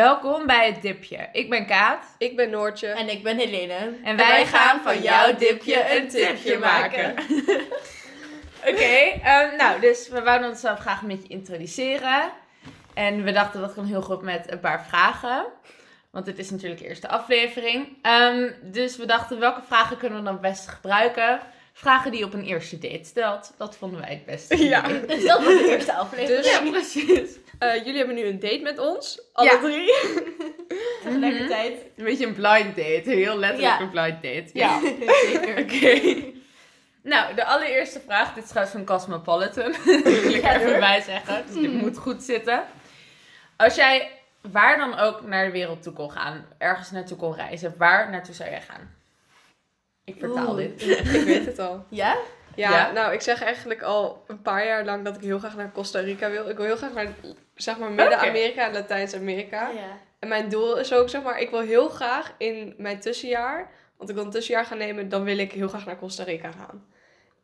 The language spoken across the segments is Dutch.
Welkom bij het dipje. Ik ben Kaat. Ik ben Noortje. En ik ben Helene. En wij, gaan van jouw dipje een tipje maken. Oké, ehm, nou, dus we wouden onszelf graag een beetje introduceren. En we dachten dat kan heel goed met een paar vragen. Want dit is natuurlijk de eerste aflevering. Ehm, dus we dachten, welke vragen kunnen we dan het beste gebruiken? Vragen die je op een eerste date stelt. Dat vonden wij het beste. Ja. Dus dat was de eerste aflevering. Dus- Ja, precies. Eh, jullie hebben nu een date met ons. Alle Ja. drie. tegelijkertijd. Een beetje een blind date. Heel letterlijk Ja. een blind date. Ja, zeker. Oké. Nou, de allereerste vraag. Dit is trouwens van Cosmopolitan. Dat wil ik Ja, even bij zeggen. Dus dit Mm. moet goed zitten. Als jij waar dan ook naar de wereld toe kon gaan, ergens naartoe kon reizen, waar naartoe zou jij gaan? Ik vertaal Oeh. dit. Ik weet het al. Ja? Ja, Ja? nou, ik zeg eigenlijk al een paar jaar lang dat ik heel graag naar Costa Rica wil. Ik wil heel graag naar, zeg maar, Midden-Amerika en Latijns-Amerika. Ja. En mijn doel is ook, zeg maar, ik wil heel graag in mijn tussenjaar, want ik wil een tussenjaar gaan nemen, dan wil ik heel graag naar Costa Rica gaan.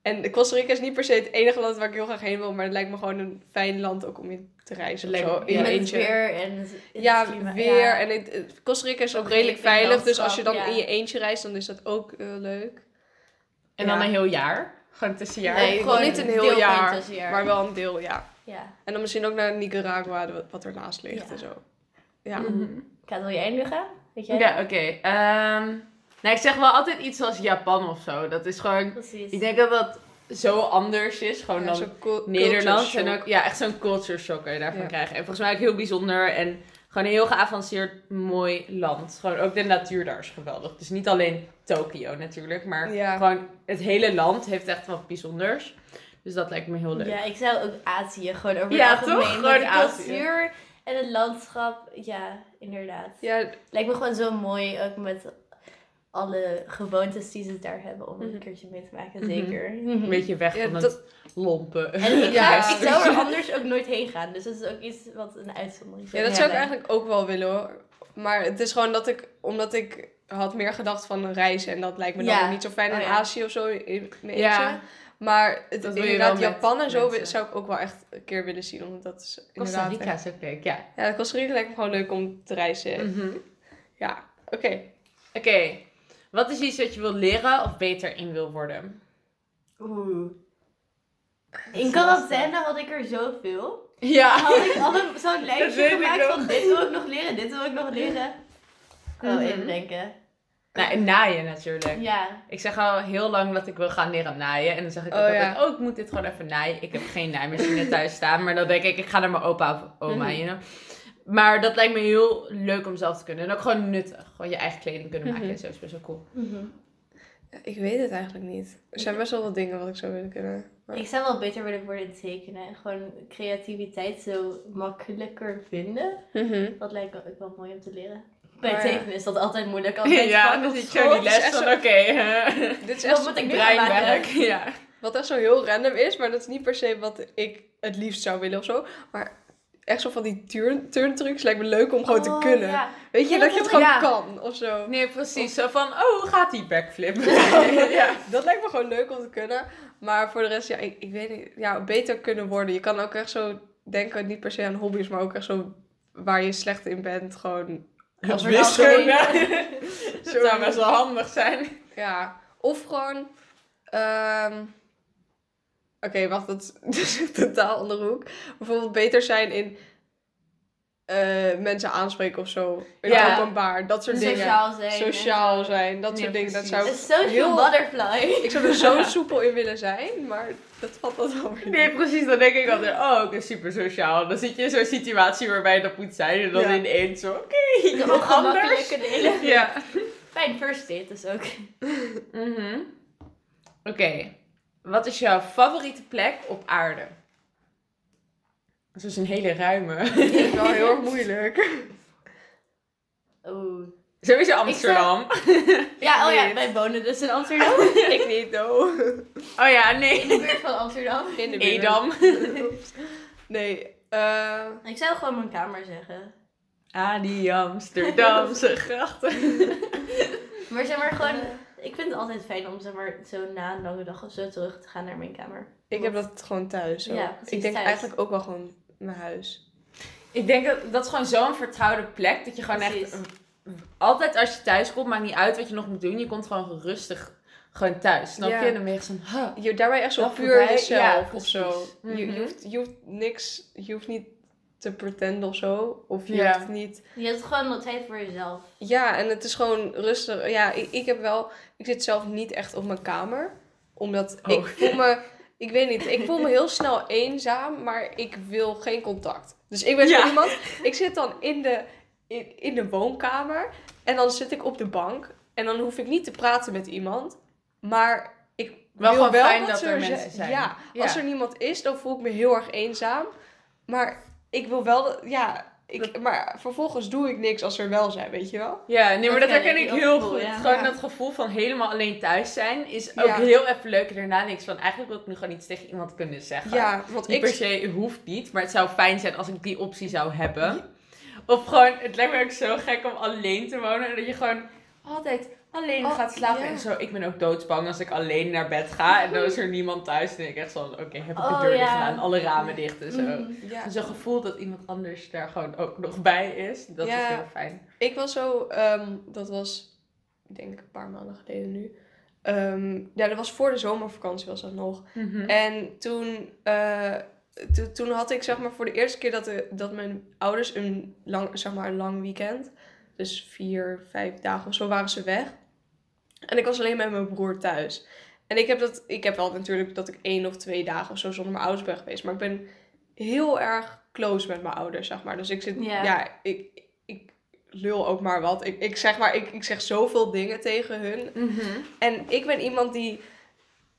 En Costa Rica is niet per se het enige land waar ik heel graag heen wil, maar het lijkt me gewoon een fijn land ook om in te reizen. Of Lijkt- zo, in eentje. weer en het, het Ja, klima. weer. Ja. En het, Costa Rica is ook Ook redelijk veilig. Dus als je dan ja. in je eentje reist, dan is dat ook eh, leuk. En dan een heel jaar? Gewoon een tussenjaar? Nee, gewoon niet een heel deel van je jaar. tussenjaar. Maar wel een deel, ja. Ja. En dan misschien ook naar Nicaragua, wat- wat ernaast ligt Ja. en zo. Ja. Mhm. Kaat, wil jij nu gaan? Weet jij? Ja, oké. Ehm, nou, ik zeg wel altijd iets als Japan of zo. Dat is gewoon... Precies. Ik denk dat dat zo anders is. Gewoon Ja, dan Nederland. En ook, ja, echt zo'n culture shock kan je daarvan Ja. krijgen. En volgens mij ook heel bijzonder en gewoon een heel geavanceerd mooi land. Gewoon ook de natuur daar is geweldig. Dus niet alleen Tokio natuurlijk, maar Ja. gewoon het hele land heeft echt wat bijzonders. Dus dat lijkt me heel leuk. Ja, ik zou ook Azië gewoon over Ja, het algemeen. toch? Met Gewoon de Azië. cultuur en het landschap. Ja, inderdaad. Ja, Lijkt me gewoon zo mooi, ook met alle gewoontes die ze daar hebben om Mhm. een keertje mee te maken, Mhm. zeker. Een beetje weg Ja, van dat- het lompen. En ik, Ja, ga, ik zou er anders ook nooit heen gaan, dus dat is ook iets wat een uitzondering is. ja, dat zou ik eigenlijk ook wel willen hoor. Maar het is gewoon dat ik, omdat ik had meer gedacht van reizen. En dat lijkt me dan Ja. weer niet zo fijn in Oh, ja. Azië of zo in Ja. Maar het, Dat inderdaad, Japan en zo mensen. zou ik ook wel echt een keer willen zien. Omdat dat is Costa inderdaad... Rica echt- is ook leuk, ja. Ja, Costa Rica lijkt me gewoon leuk om te reizen. Mhm. Ja, oké. Oké, wat is iets wat je wil leren of beter in wil worden? Oeh. In quarantaine had ik er zoveel. Ja. Had ik alle zo'n lijstje ik gemaakt van dit wil ik nog leren, dit wil ik nog leren. Oh, Mhm. even denken. Nou, en naaien natuurlijk. Ja. Ik zeg al heel lang dat ik wil gaan leren naaien. En dan zeg ik ook Oh, altijd, ja. oh, ik moet dit gewoon even naaien. Ik heb geen naaimachine thuis staan. Maar dan denk ik, ik ga naar mijn opa of oma, Mhm. you know. Maar dat lijkt me heel leuk om zelf te kunnen. En ook gewoon nuttig. Gewoon je eigen kleding kunnen maken Mhm. en zo is best wel cool. Mhm. Ja, Ik weet het eigenlijk niet. Er zijn best wel wat dingen wat ik zou willen kunnen. Maar- Ik zou wel beter willen worden in tekenen. En gewoon creativiteit zo makkelijker vinden. Mhm. Dat lijkt me ook wel mooi om te leren. Bij Maar ja. tekenen is dat altijd moeilijk. Altijd ja, dan zit je die les van, oké, Dit is Wat echt moet ik breinwerk. Ja. Wat echt zo heel random is, maar dat is niet per se wat ik het liefst zou willen of zo. Maar echt zo van die turn, turntrucs lijkt me leuk om gewoon te Oh, kunnen. ja. Weet je, Ja, dat je het gewoon kan of zo. Nee, precies. Zo van, oh, hoe gaat die backflip? ja, dat lijkt me gewoon leuk om te kunnen. Maar voor de rest, ja, ik, ik weet niet. Ja, beter kunnen worden. Je kan ook echt zo denken, niet per se aan hobby's, maar ook echt zo waar je slecht in bent. Gewoon als wiskunde. wiskunde. Dat zou best wel handig zijn. Ja, of gewoon. ehm, Oké, wacht, dat is, dat is een totaal andere hoek. Bijvoorbeeld beter zijn in eh, mensen aanspreken of zo. In Ja. openbaar, dat soort dingen. Sociaal zijn. en Sociaal zijn, dat soort dingen. Dat zou Een ik, social heel- butterfly. ik zou er zo soepel in willen zijn, maar dat valt dan wel weer Nee, niet. precies. Dan denk ik altijd, oh, oké, super sociaal. Dan zit je in zo'n situatie waarbij je dat moet zijn. En dan Ja. ineens zo, oké, De nog anders. Ja. Fijn first date dus ook. Mhm. Oké. Wat is jouw favoriete plek op aarde? Dat is een hele ruime. Dat is wel heel erg moeilijk. Oeh. Sowieso Amsterdam. Ja, oh ja, wij wonen dus in Amsterdam. ik niet, no. Oh ja, In de nee. buurt van Amsterdam. In de buurt. Edam. Nee, eh, Ik zou gewoon mijn kamer zeggen. Ah, die Amsterdamse grachten. Maar zeg maar gewoon, ik vind het altijd fijn om zeg maar zo na een lange dag of zo terug te gaan naar mijn kamer. ik heb dat gewoon thuis. Zo. Ja, precies, ik denk thuis. eigenlijk ook wel gewoon mijn huis. Ik denk dat dat is gewoon zo'n vertrouwde plek. Dat je gewoon Precies. echt... Altijd als je thuis komt, maakt niet uit wat je nog moet doen. Je komt gewoon rustig gewoon thuis. Snap Ja. je? En dan ben je echt zo'n... huh. Je, daarbij echt zo puur jezelf Ja, of zo. Je, Mhm. je, hoeft, je hoeft niks, je hoeft niet te pretenden of zo. Of je Ja. hoeft niet... Je hebt gewoon wat tijd voor jezelf. Ja, en het is gewoon rustig. Ja, ik, ik heb wel... Ik zit zelf niet echt op mijn kamer. Omdat Oh. ik voel me... Ik weet niet, ik voel me heel snel eenzaam, maar ik wil geen contact. Dus ik ben zo Ja. iemand... Ik zit dan in de, in, in de woonkamer en dan zit ik op de bank. En dan hoef ik niet te praten met iemand. Maar ik Wel wil gewoon wel fijn dat, dat er er mensen zijn. Ja, Ja. als er niemand is, dan voel ik me heel erg eenzaam. Maar ik wil wel... dat- Ja, ik, maar vervolgens doe ik niks als er wel zijn, weet je wel? Ja, nee, maar Dat dat ken herken ik, heel goed. ja. Gewoon Ja. dat gevoel van helemaal alleen thuis zijn is ook Ja. heel even leuk. En daarna niks van, eigenlijk wil ik nu gewoon iets tegen iemand kunnen zeggen. Ja, want Niet ik... per se hoeft niet, maar het zou fijn zijn als ik die optie zou hebben. Of gewoon, het lijkt me ook zo gek om alleen te wonen. En dat je gewoon altijd alleen Oh, gaat slapen. ja. En zo, ik ben ook doodsbang als ik alleen naar bed ga. En dan is er niemand thuis. En dan denk ik echt zo, oké, heb ik de Oh, deur dicht gedaan, alle ramen dicht en zo. Mhm. Ja, Zo'n gevoel dat iemand anders daar gewoon ook nog bij is. Dat Ja. is heel fijn. ik was zo... ehm, dat was, ik denk een paar maanden geleden nu. Ehm, ja, dat was voor de zomervakantie was dat nog. Mhm. En toen, eh, to- toen had ik zeg maar voor de eerste keer dat, de, dat mijn ouders een lang, zeg maar, een lang weekend, dus vier, vijf dagen of zo, waren ze weg. En ik was alleen met mijn broer thuis. En ik heb, dat, ik heb wel natuurlijk dat ik één of twee dagen of zo zonder mijn ouders ben geweest. Maar ik ben heel erg close met mijn ouders, zeg maar. Dus ik zit, Ja. ja, ik, ik lul ook maar wat. Ik, ik zeg maar, ik, ik zeg zoveel dingen tegen hun. Mhm. En ik ben iemand die.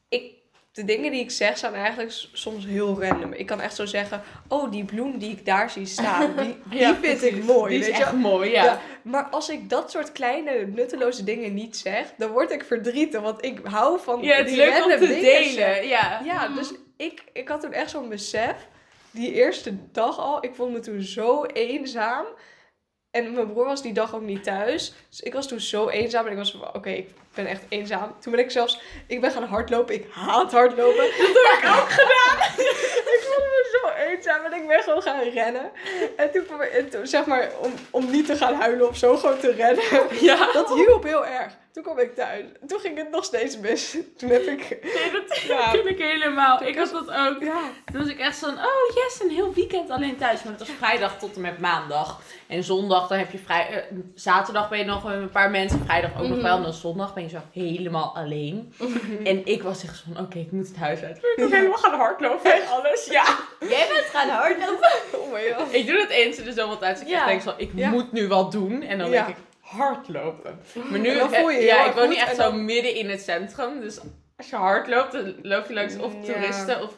Ik, de dingen die ik zeg zijn eigenlijk soms heel random. Ik kan echt zo zeggen: Oh, die bloem die ik daar zie staan, die, die Ja, vind ik mooi. Die is weet je echt wel? mooi, ja. Ja. Maar als ik dat soort kleine nutteloze dingen niet zeg, dan word ik verdrietig. Want ik hou van. Ja, het die leuk om te dingen delen. Ja. Ja, dus ik, ik had toen echt zo'n besef. Die eerste dag al, ik vond me toen zo eenzaam. En mijn broer was die dag ook niet thuis. Dus ik was toen zo eenzaam. En ik was van, oké, ik ben echt eenzaam. Toen ben ik zelfs, ik ben gaan hardlopen. Ik haat hardlopen. Dat heb ik ook gedaan. ik voelde me zo eenzaam. En ik ben gewoon gaan rennen. En toen, en zeg maar, om, om niet te gaan huilen of zo, gewoon te rennen. Ja. Dat hielp heel erg. Toen kwam ik thuis. Toen ging het nog steeds mis. Toen heb ik, Nee, dat Ja. ken ik helemaal. Ik had dat ook. ja... Toen was ik echt zo'n, oh yes, een heel weekend alleen thuis. Maar het was vrijdag tot en met maandag. En zondag, dan heb je vrij... eh, zaterdag ben je nog met een paar mensen. Vrijdag ook nog Mhm. wel. En dan zondag ben je zo helemaal alleen. En ik was echt van, oké, ik moet het huis uit. Ik moet helemaal gaan hardlopen en alles. Ja. Jij bent gaan hardlopen. Oh my god. Ik doe dat eens in de zoveel tijd. Dus ik Ja. denk zo, ik Ja. moet nu wat doen. En dan denk ik, hardlopen. Maar nu, En dan voel je je ja, heel ik woon niet echt zo midden in het centrum. Dus als je hardloopt, dan loop je langs of Ja. toeristen of...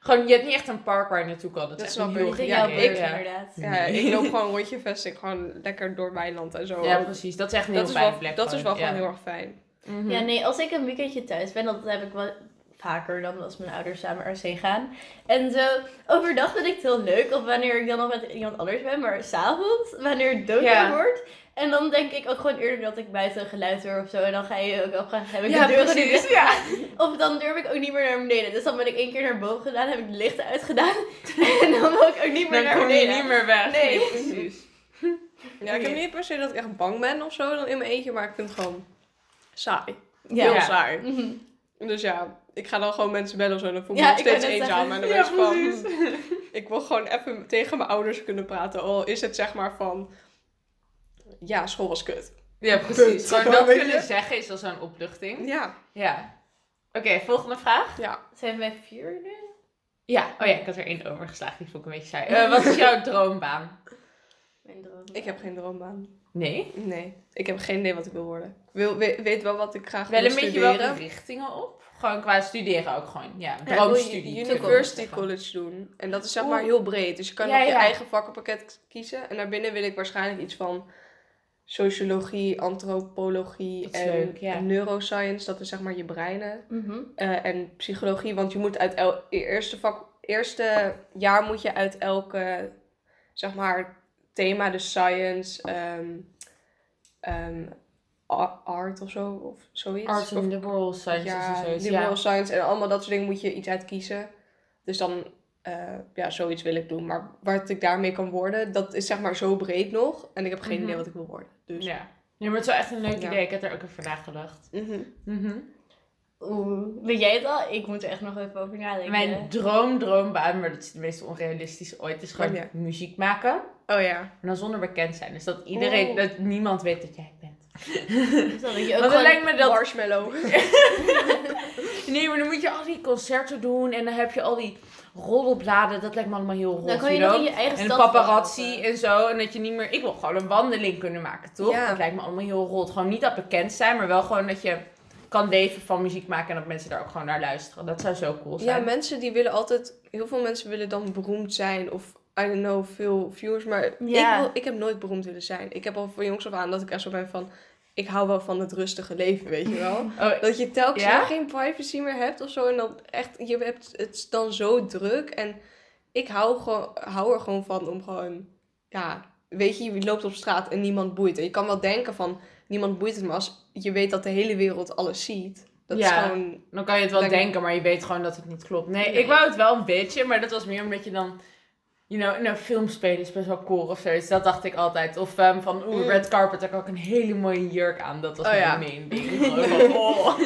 Gewoon, je hebt niet echt een park waar je naartoe kan. Dat, Dat is een heel Ja, ik- inderdaad. Ja, ik loop gewoon rondje vesting, gewoon lekker door Weiland en zo. Ja, precies. Dat is echt een dat heel wel, plek. dat is wel gewoon heel erg fijn. Mhm. Ja, nee, als ik een weekendje thuis ben, dat heb ik wel vaker dan als mijn ouders samen heen gaan. En zo, overdag vind ik het heel leuk, of wanneer ik dan nog met iemand anders ben, maar s'avonds, wanneer het donker Ja. wordt. En dan denk ik ook gewoon eerder dat ik buiten een geluid hoor of zo. En dan ga je ook op heb ik Ja, de niet precies. Ja. Of dan durf ik ook niet meer naar beneden. Dus dan ben ik één keer naar boven gedaan, heb ik de lichten uitgedaan. en dan wil ik ook niet meer Dan naar kom je beneden. niet meer weg. Nee. precies. Ja, ik heb niet per se dat ik echt bang ben of zo dan in mijn eentje, maar ik vind het gewoon saai. Ja. Heel saai. Mhm. Dus ja, ik ga dan gewoon mensen bellen of zo, dan voel ik Ja, me nog steeds eenzaam. En dan ben ik van, ik wil gewoon even tegen mijn ouders kunnen praten. Al is het zeg maar van, ja, school was kut. Ja, precies. Gewoon dat je? kunnen zeggen is al zo'n opluchting. Ja, Ja. Oké, volgende vraag. ja. Zijn wij vier nu? Ja, oh ja, ik had er één overgeslagen. Die vond ik een beetje saai. Eh, wat is jouw droombaan? Mijn droom. Ik heb geen droombaan. Nee? Nee, ik heb geen idee wat ik wil worden. Ik wil, we- weet wel wat ik graag Wel wil een beetje studeren. welke richtingen op? Gewoon qua studeren ook gewoon. Ja, Ja, ik droomstudie. je- toekomst University college doen. En dat is zeg maar heel breed. Dus je kan Ja, nog je ja. eigen vakkenpakket kiezen. En daarbinnen wil ik waarschijnlijk iets van sociologie, antropologie Dat en leuk, ja. neuroscience. Dat is zeg maar je breinen. Mhm. Eh, en psychologie, want je moet uit el eerste vak, eerste jaar moet je uit elke zeg maar thema, dus science, ehm, ehm, art of zo of zoiets. Of- and liberal sciences en ja, zoiets. liberal Ja. science en allemaal dat soort dingen moet je iets uit kiezen. Dus dan eh, ja, zoiets wil ik doen. Maar wat ik daarmee kan worden, dat is zeg maar zo breed nog. En ik heb geen Mhm. idee wat ik wil worden. Dus. Ja. Nee, maar het is wel echt een leuk Ja. idee. Ik heb er ook over nagedacht. Mhm. Mhm. Oeh, weet jij het al? Ik moet er echt nog even over nadenken. Mijn droom, droombaan, maar dat is de meest onrealistische ooit, is gewoon Oh, ja. muziek maken. Oh ja. Maar dan zonder bekend zijn. Dus dat iedereen, Oh. dat niemand weet dat jij het bent. Dus dat je ook Want dan lijkt me dat... Marshmallow. Nee, maar dan moet je al die concerten doen en dan heb je al die roddelbladen. Dat lijkt me allemaal heel rot, Dan kan je nog in je eigen En paparazzi en zo. En dat je niet meer... Ik wil gewoon een wandeling kunnen maken, toch? Ja. Dat lijkt me allemaal heel rot. Gewoon niet dat bekend zijn, maar wel gewoon dat je kan leven van muziek maken. En dat mensen daar ook gewoon naar luisteren. Dat zou zo cool Ja, zijn. mensen die willen altijd... Heel veel mensen willen dan beroemd zijn of... I don't know, veel viewers. Maar Ja. ik, wil, ik heb nooit beroemd willen zijn. Ik heb al van jongs af aan dat ik echt zo ben van... Ik hou wel van het rustige leven, weet je wel. Oh, Dat je telkens Ja? geen privacy meer hebt of zo. En dan echt, je hebt het dan zo druk. En ik hou, gewoon, hou er gewoon van om gewoon, ja, weet je, je loopt op straat en niemand boeit. En je kan wel denken van, niemand boeit het. Maar als je weet dat de hele wereld alles ziet, dat Ja. is gewoon, Dan kan je het wel denken, maar je weet gewoon dat het niet klopt. Nee, Nee. ik wou het wel een beetje, maar dat was meer omdat je dan... You know, in een film spelen is best wel cool of zoiets. Dat dacht ik altijd. Of ehm, van, oeh, Mm. red carpet, heb ik ook een hele mooie jurk aan. Dat was Oh, mijn ja. main ding. Van, oh.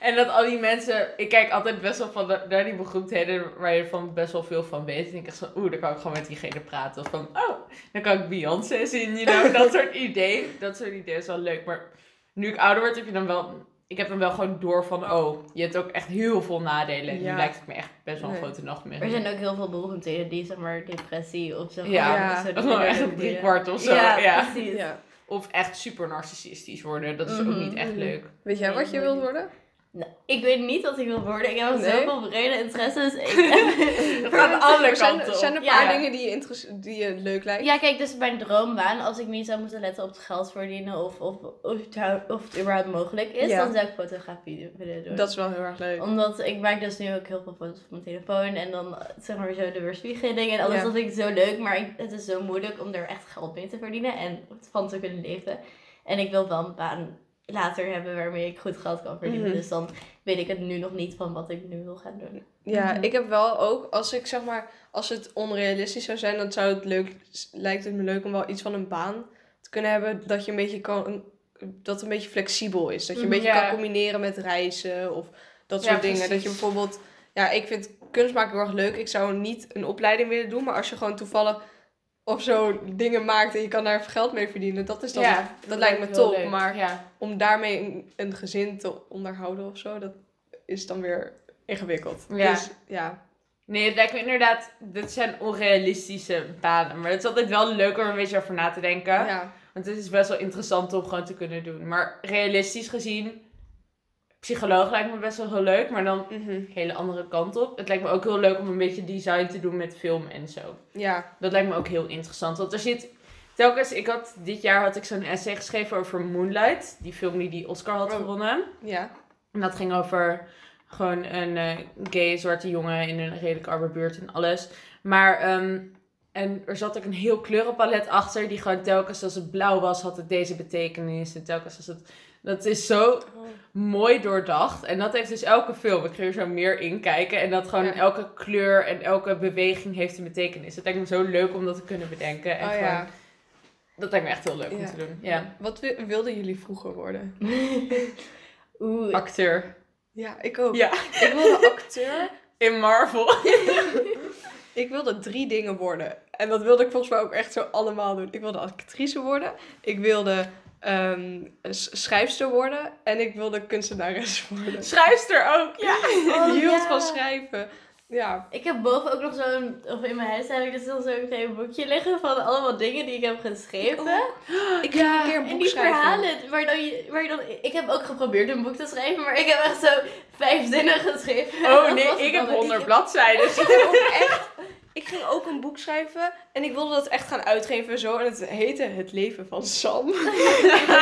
En dat al die mensen... Ik kijk altijd best wel van de, naar die beroemdheden waar je van best wel veel van weet. En ik echt zo, oeh, dan kan ik gewoon met diegene praten. Of van, oh, dan kan ik Beyoncé zien, you know. Dat soort ideeën. Dat soort ideeën is wel leuk. Maar nu ik ouder word, heb je dan wel... Ik heb dan wel gewoon door van, oh, je hebt ook echt heel veel nadelen. En Ja. nu lijkt het me echt best wel een Nee. grote nachtmerrie. Er zijn ook heel veel beroemdheden die zeg maar depressie of zeg maar... Ja, Ja. zo die Gewoon echt een driekwart of zo. Ja, Ja, precies. ja. Of echt super narcistisch worden. Dat is ook Mhm, niet echt mhm. leuk. Weet jij wat je wilt worden? Nou, ik weet niet wat ik wil worden. Ik heb Nee? zoveel brede interesses. Ik gaat alle zijn, kanten op. zijn er een Ja. paar dingen die je, die je leuk lijkt? Ja, kijk, dus mijn droombaan, als ik niet zou moeten letten op het geld verdienen of, of, of, het, hou- of het überhaupt mogelijk is, Ja. dan zou ik fotografie willen doen. Dat is wel heel erg leuk. Omdat ik maak dus nu ook heel veel foto's op mijn telefoon en dan zeg maar zo de weerspiegeling en alles. Ja. Dat vind ik zo leuk, maar ik- het is zo moeilijk om er echt geld mee te verdienen en van te kunnen leven. En ik wil wel een baan later hebben waarmee ik goed geld kan verdienen. Mhm. Dus dan weet ik het nu nog niet van wat ik nu wil gaan doen. Ja, Mhm. ik heb wel ook, als ik zeg maar, als het onrealistisch zou zijn, dan zou het leuk, lijkt het me leuk om wel iets van een baan te kunnen hebben dat je een beetje kan, dat een beetje flexibel is. Dat je een Mhm, beetje ja. kan combineren met reizen of dat Ja, soort dingen. Dat je bijvoorbeeld, ja, ik vind kunst maken heel erg leuk. Ik zou niet een opleiding willen doen, maar als je gewoon toevallig of zo dingen maakt en je kan daar geld mee verdienen, dat is dan, Ja, dat, lijkt me top. leuk. Maar ja. om daarmee een, een gezin te onderhouden of zo, dat is dan weer ingewikkeld. Ja. Dus ja. Nee, het lijkt me inderdaad, dit zijn onrealistische banen. Maar het is altijd wel leuk om er een beetje over na te denken. ja. Want het is best wel interessant om gewoon te kunnen doen. Maar realistisch gezien, psycholoog lijkt me best wel heel leuk. Maar dan een hele andere kant op. Het lijkt me ook heel leuk om een beetje design te doen met film en zo. Ja. Dat lijkt me ook heel interessant. Want er zit telkens, ik had dit jaar had ik zo'n essay geschreven over Moonlight. Die film die die Oscar had Oh. gewonnen. Ja. En dat ging over gewoon een eh, gay zwarte jongen in een redelijk arme buurt en alles. Maar, ehm, en er zat ook een heel kleurenpalet achter, die gewoon telkens als het blauw was, had het deze betekenis. En telkens als het. Dat is zo mooi doordacht. En dat heeft dus elke film. Ik ga er zo meer in kijken. En dat gewoon Ja. elke kleur en elke beweging heeft een betekenis. Dat lijkt me zo leuk om dat te kunnen bedenken. En Oh gewoon- ja. Dat lijkt me echt heel leuk om te doen. Ja. Wat wi- wilden jullie vroeger worden? Oeh, Acteur. Ja, ik ook. Ja. Ik wilde acteur. In Marvel. Ik wilde drie dingen worden. En dat wilde ik volgens mij ook echt zo allemaal doen. Ik wilde actrice worden. Ik wilde ehm, schrijfster worden. En ik wilde kunstenares worden. Schrijfster ook. Ja. Oh, ik hield ja. van schrijven. Ja. Ik heb boven ook nog zo'n, of in mijn huis heb ik dus nog zo'n klein boekje liggen van allemaal dingen die ik heb geschreven. Ik ging een keer een en boek die schrijven. verhalen, waar dan je, waar je dan, ik heb ook geprobeerd een boek te schrijven, maar ik heb echt zo vijf zinnen geschreven. Oh nee, ik heb. 100 bladzijden. Ik heb ook echt... Ik ging ook een boek schrijven en ik wilde dat echt gaan uitgeven en zo. En het heette Het leven van Sam.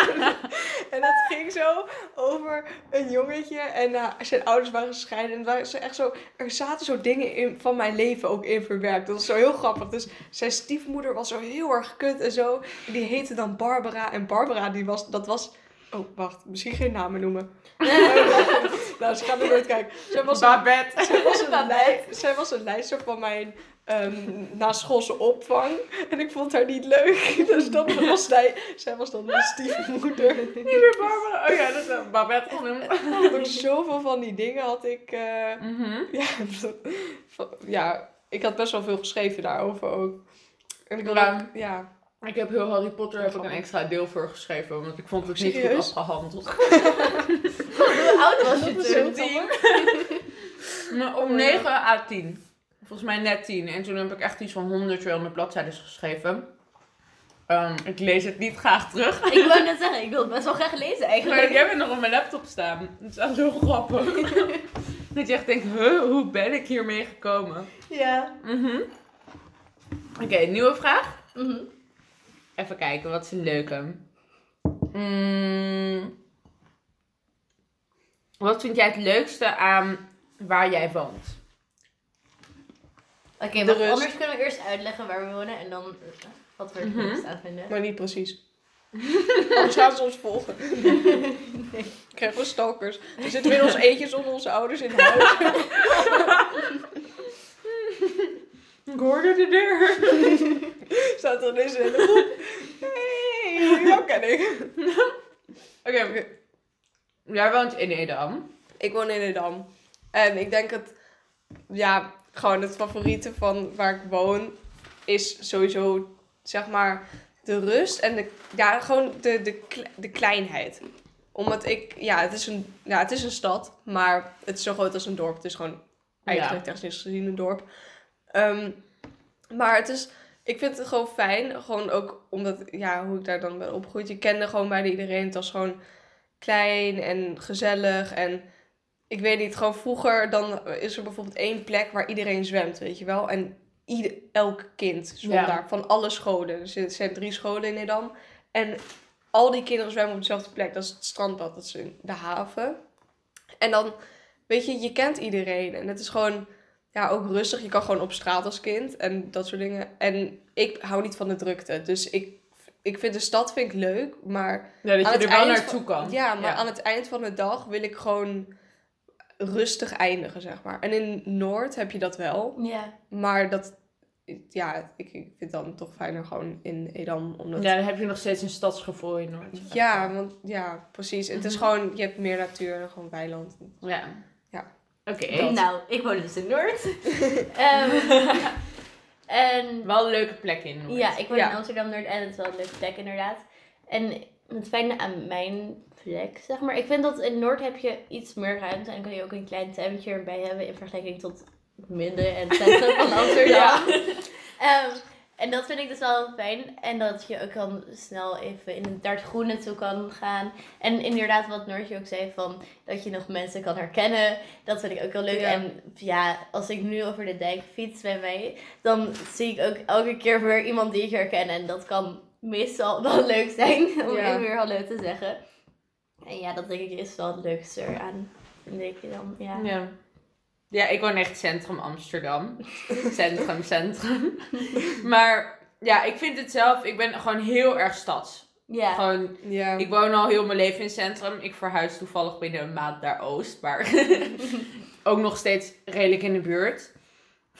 en dat ging zo over een jongetje en eh, zijn ouders waren gescheiden. En waren zo echt zo, er zaten zo dingen in, van mijn leven ook in verwerkt. Dat was zo heel grappig. Dus zijn stiefmoeder was zo heel erg kut en zo. En die heette dan Barbara. En Barbara, die was, dat was Oh, wacht. Misschien geen namen noemen. nou, ze gaan er nooit kijken. Zij was, een, Babette. zij, was een zij was een lijster van mijn ehm naschoolse opvang. En ik vond haar niet leuk. Dus dan was zij, zij was dan mijn stiefmoeder. Niet meer Barbara. Oh ja, dat is een Babette genoemd. had ook zoveel van die dingen had ik... eh, Mhm. ja, dat- van- ja, ik had best wel veel geschreven daarover ook. En ik wilde ook- ja. Ik heb heel Harry Potter heb ik een extra deel voor geschreven, want ik vond het niet goed Serieus? afgehandeld. Hoe oud was je Dat toen? op 9 à 10. Volgens mij net 10. En toen heb ik echt iets van 100, 200 bladzijden geschreven. Ehm, ik lees het niet graag terug. Ik wou net zeggen, ik wil het best wel graag lezen Maar eigenlijk. ik heb het nog op mijn laptop staan. Dat is echt heel grappig. dat je echt denkt, huh, hoe ben ik hiermee gekomen? Ja. Mhm. Oké, nieuwe vraag. Mhm. Even kijken, wat is een leuke? Mm. Wat vind jij het leukste aan waar jij woont? Oké, De maar rust. anders kunnen we eerst uitleggen waar we wonen en dan wat we er Mhm. aan vinden. Maar niet precies. Anders gaan ze ons volgen. Krijgen we stalkers. Dan zitten we in ons eentje zonder onze ouders in huis. Ik hoorde de deur. Staat er ineens een hele groep. Hey, jou ken ik. Oké, oké. Jij woont in Edam. Ik woon in Edam. En ik denk het, ja, gewoon het favoriete van waar ik woon is sowieso, zeg maar, de rust en de, ja, gewoon de, de, de kleinheid. Omdat ik, ja, het is een, ja, het is een stad, maar het is zo groot als een dorp. Het is gewoon eigenlijk technisch gezien een dorp. Ehm, maar het is, ik vind het gewoon fijn, gewoon ook omdat, ja, hoe ik daar dan ben opgegroeid. Je kende gewoon bijna iedereen. Het was gewoon klein en gezellig en ik weet niet, gewoon vroeger dan is er bijvoorbeeld één plek waar iedereen zwemt, weet je wel. En ieder, elk kind zwom Ja. daar, van alle scholen. Dus er zijn drie scholen in Edam. En al die kinderen zwemmen op dezelfde plek. Dat is het strandbad, dat is de haven. En dan, weet je, je kent iedereen. En het is gewoon, ja, ook rustig. Je kan gewoon op straat als kind en dat soort dingen. En ik hou niet van de drukte. Dus ik, ik vind de stad vind ik leuk, maar Ja, dat je er wel naartoe kan. ja, maar aan het eind van de dag wil ik gewoon rustig eindigen, zeg maar. En in Noord heb je dat wel. Ja. Maar dat, ja, ik, ik vind het dan toch fijner gewoon in Edam. Omdat, Ja, dan heb je nog steeds een stadsgevoel in Noord. ja, want, ja, precies. Het is Mhm. gewoon, je hebt meer natuur en gewoon weiland. Ja. Ja. Oké. Nou, ik woon dus in Noord. Ehm, en Wel een leuke plek in Noord. ja, ik woon Ja. in Amsterdam-Noord en het is wel een leuke plek inderdaad. En het fijne aan mijn plek, zeg maar. Ik vind dat in Noord heb je iets meer ruimte en kan je ook een klein tuintje erbij hebben in vergelijking tot midden en centrum van Amsterdam. Ehm, en dat vind ik dus wel fijn. En dat je ook dan snel even in het, het groene toe kan gaan. En inderdaad, wat Noortje ook zei, van dat je nog mensen kan herkennen. Dat vind ik ook heel leuk. Ja. En ja, als ik nu over de dijk fiets bij mij, dan zie ik ook elke keer weer iemand die ik herken. En dat kan meestal wel leuk zijn om Ja. even weer hallo te zeggen. En ja, dat denk ik is wel het leukste eraan. Denk je dan, ja. Ja. Ja, ik woon echt centrum Amsterdam. centrum, centrum. maar ja, ik vind het zelf, ik ben gewoon heel erg stads. Ja. Gewoon, Ja, ik woon al heel mijn leven in het centrum. Ik verhuis toevallig binnen een maand naar Oost, maar ook nog steeds redelijk in de buurt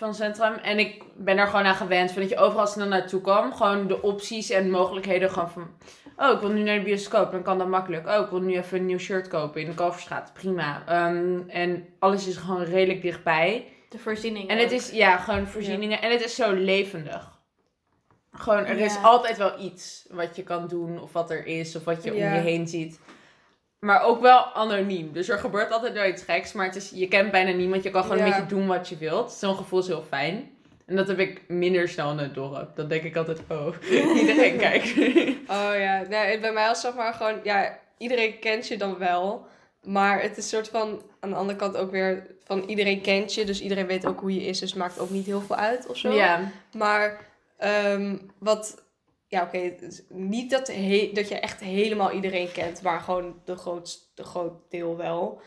van centrum. En ik ben er gewoon aan gewend, van dat je overal snel naartoe kan. Gewoon de opties en mogelijkheden gewoon van... Oh, ik wil nu naar de bioscoop, dan kan dat makkelijk. Oh, ik wil nu even een nieuw shirt kopen in de Kalverstraat. Prima. Ehm, en alles is gewoon redelijk dichtbij. De voorzieningen. En het ook. is, ja, gewoon voorzieningen. En het is zo levendig. Gewoon, er is altijd wel iets wat je kan doen, of wat er is, of wat je Ja. om je heen ziet. Maar ook wel anoniem. Dus er gebeurt altijd wel iets geks, maar het is, je kent bijna niemand. Je kan gewoon een beetje doen wat je wilt. Zo'n gevoel is heel fijn. En dat heb ik minder snel in het dorp. Dan denk ik altijd, oh, iedereen kijkt. Oh ja, nee, bij mij was zeg maar gewoon, ja, iedereen kent je dan wel. Maar het is soort van, aan de andere kant ook weer van iedereen kent je. Dus iedereen weet ook hoe je is. Dus het maakt ook niet heel veel uit of zo. ja. Maar ehm, wat, ja oké, is niet dat, he- dat je echt helemaal iedereen kent. Maar gewoon de grootste groot deel wel.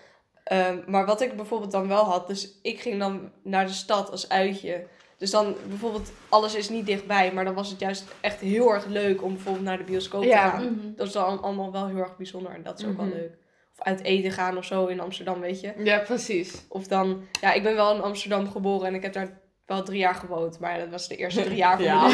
Ehm, maar wat ik bijvoorbeeld dan wel had, dus ik ging dan naar de stad als uitje. Dus dan bijvoorbeeld, alles is niet dichtbij, maar dan was het juist echt heel erg leuk om bijvoorbeeld naar de bioscoop Ja. te gaan. Mhm. Dat is dan allemaal wel heel erg bijzonder en dat is ook Mhm. wel leuk. Of uit eten gaan of zo in Amsterdam, weet je. Ja, precies. Of dan, ja, ik ben wel in Amsterdam geboren en ik heb daar wel drie jaar gewoond. Maar dat was de eerste drie jaar van Ja.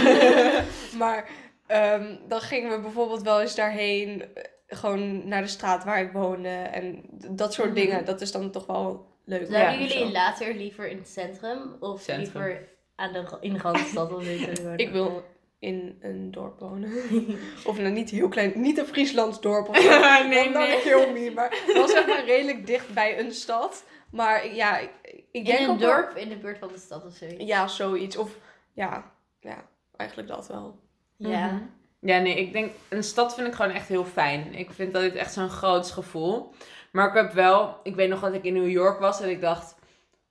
Maar ehm, dan gingen we bijvoorbeeld wel eens daarheen, eh, gewoon naar de straat waar ik woonde. En dat soort Mhm. dingen, dat is dan toch wel leuk. Zouden Ja, jullie zo. later liever in het centrum of Centrum. liever aan de, in de Randstad of Ik wil in een dorp wonen. of nou niet heel klein, niet een Frieslands dorp of zo. nee, Dan- nee. kill me. Maar wel zeg maar redelijk dicht bij een stad. Maar ja, ik, ik denk In een wel- dorp in de buurt van de stad of zoiets. Ja, zoiets. Of ja, ja, eigenlijk dat wel. Ja. Mhm. Ja, nee, ik denk, een stad vind ik gewoon echt heel fijn. Ik vind dat dit echt zo'n groots gevoel. Maar ik heb wel, ik weet nog dat ik in New York was en ik dacht,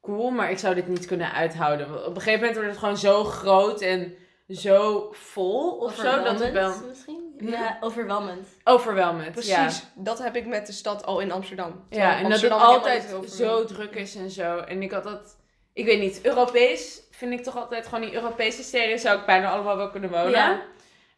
cool, maar ik zou dit niet kunnen uithouden. Op een gegeven moment wordt het gewoon zo groot en zo vol of zo, dat ik wel... Misschien? Hm? Ja, overweldigend. Overweldigend, Precies, ja. dat heb ik met de stad al in Amsterdam. Ja, en dat het altijd zo druk is en zo. En ik had dat, ik weet niet, Europees vind ik toch altijd gewoon die Europese steden zou ik bijna allemaal wel kunnen wonen. Ja.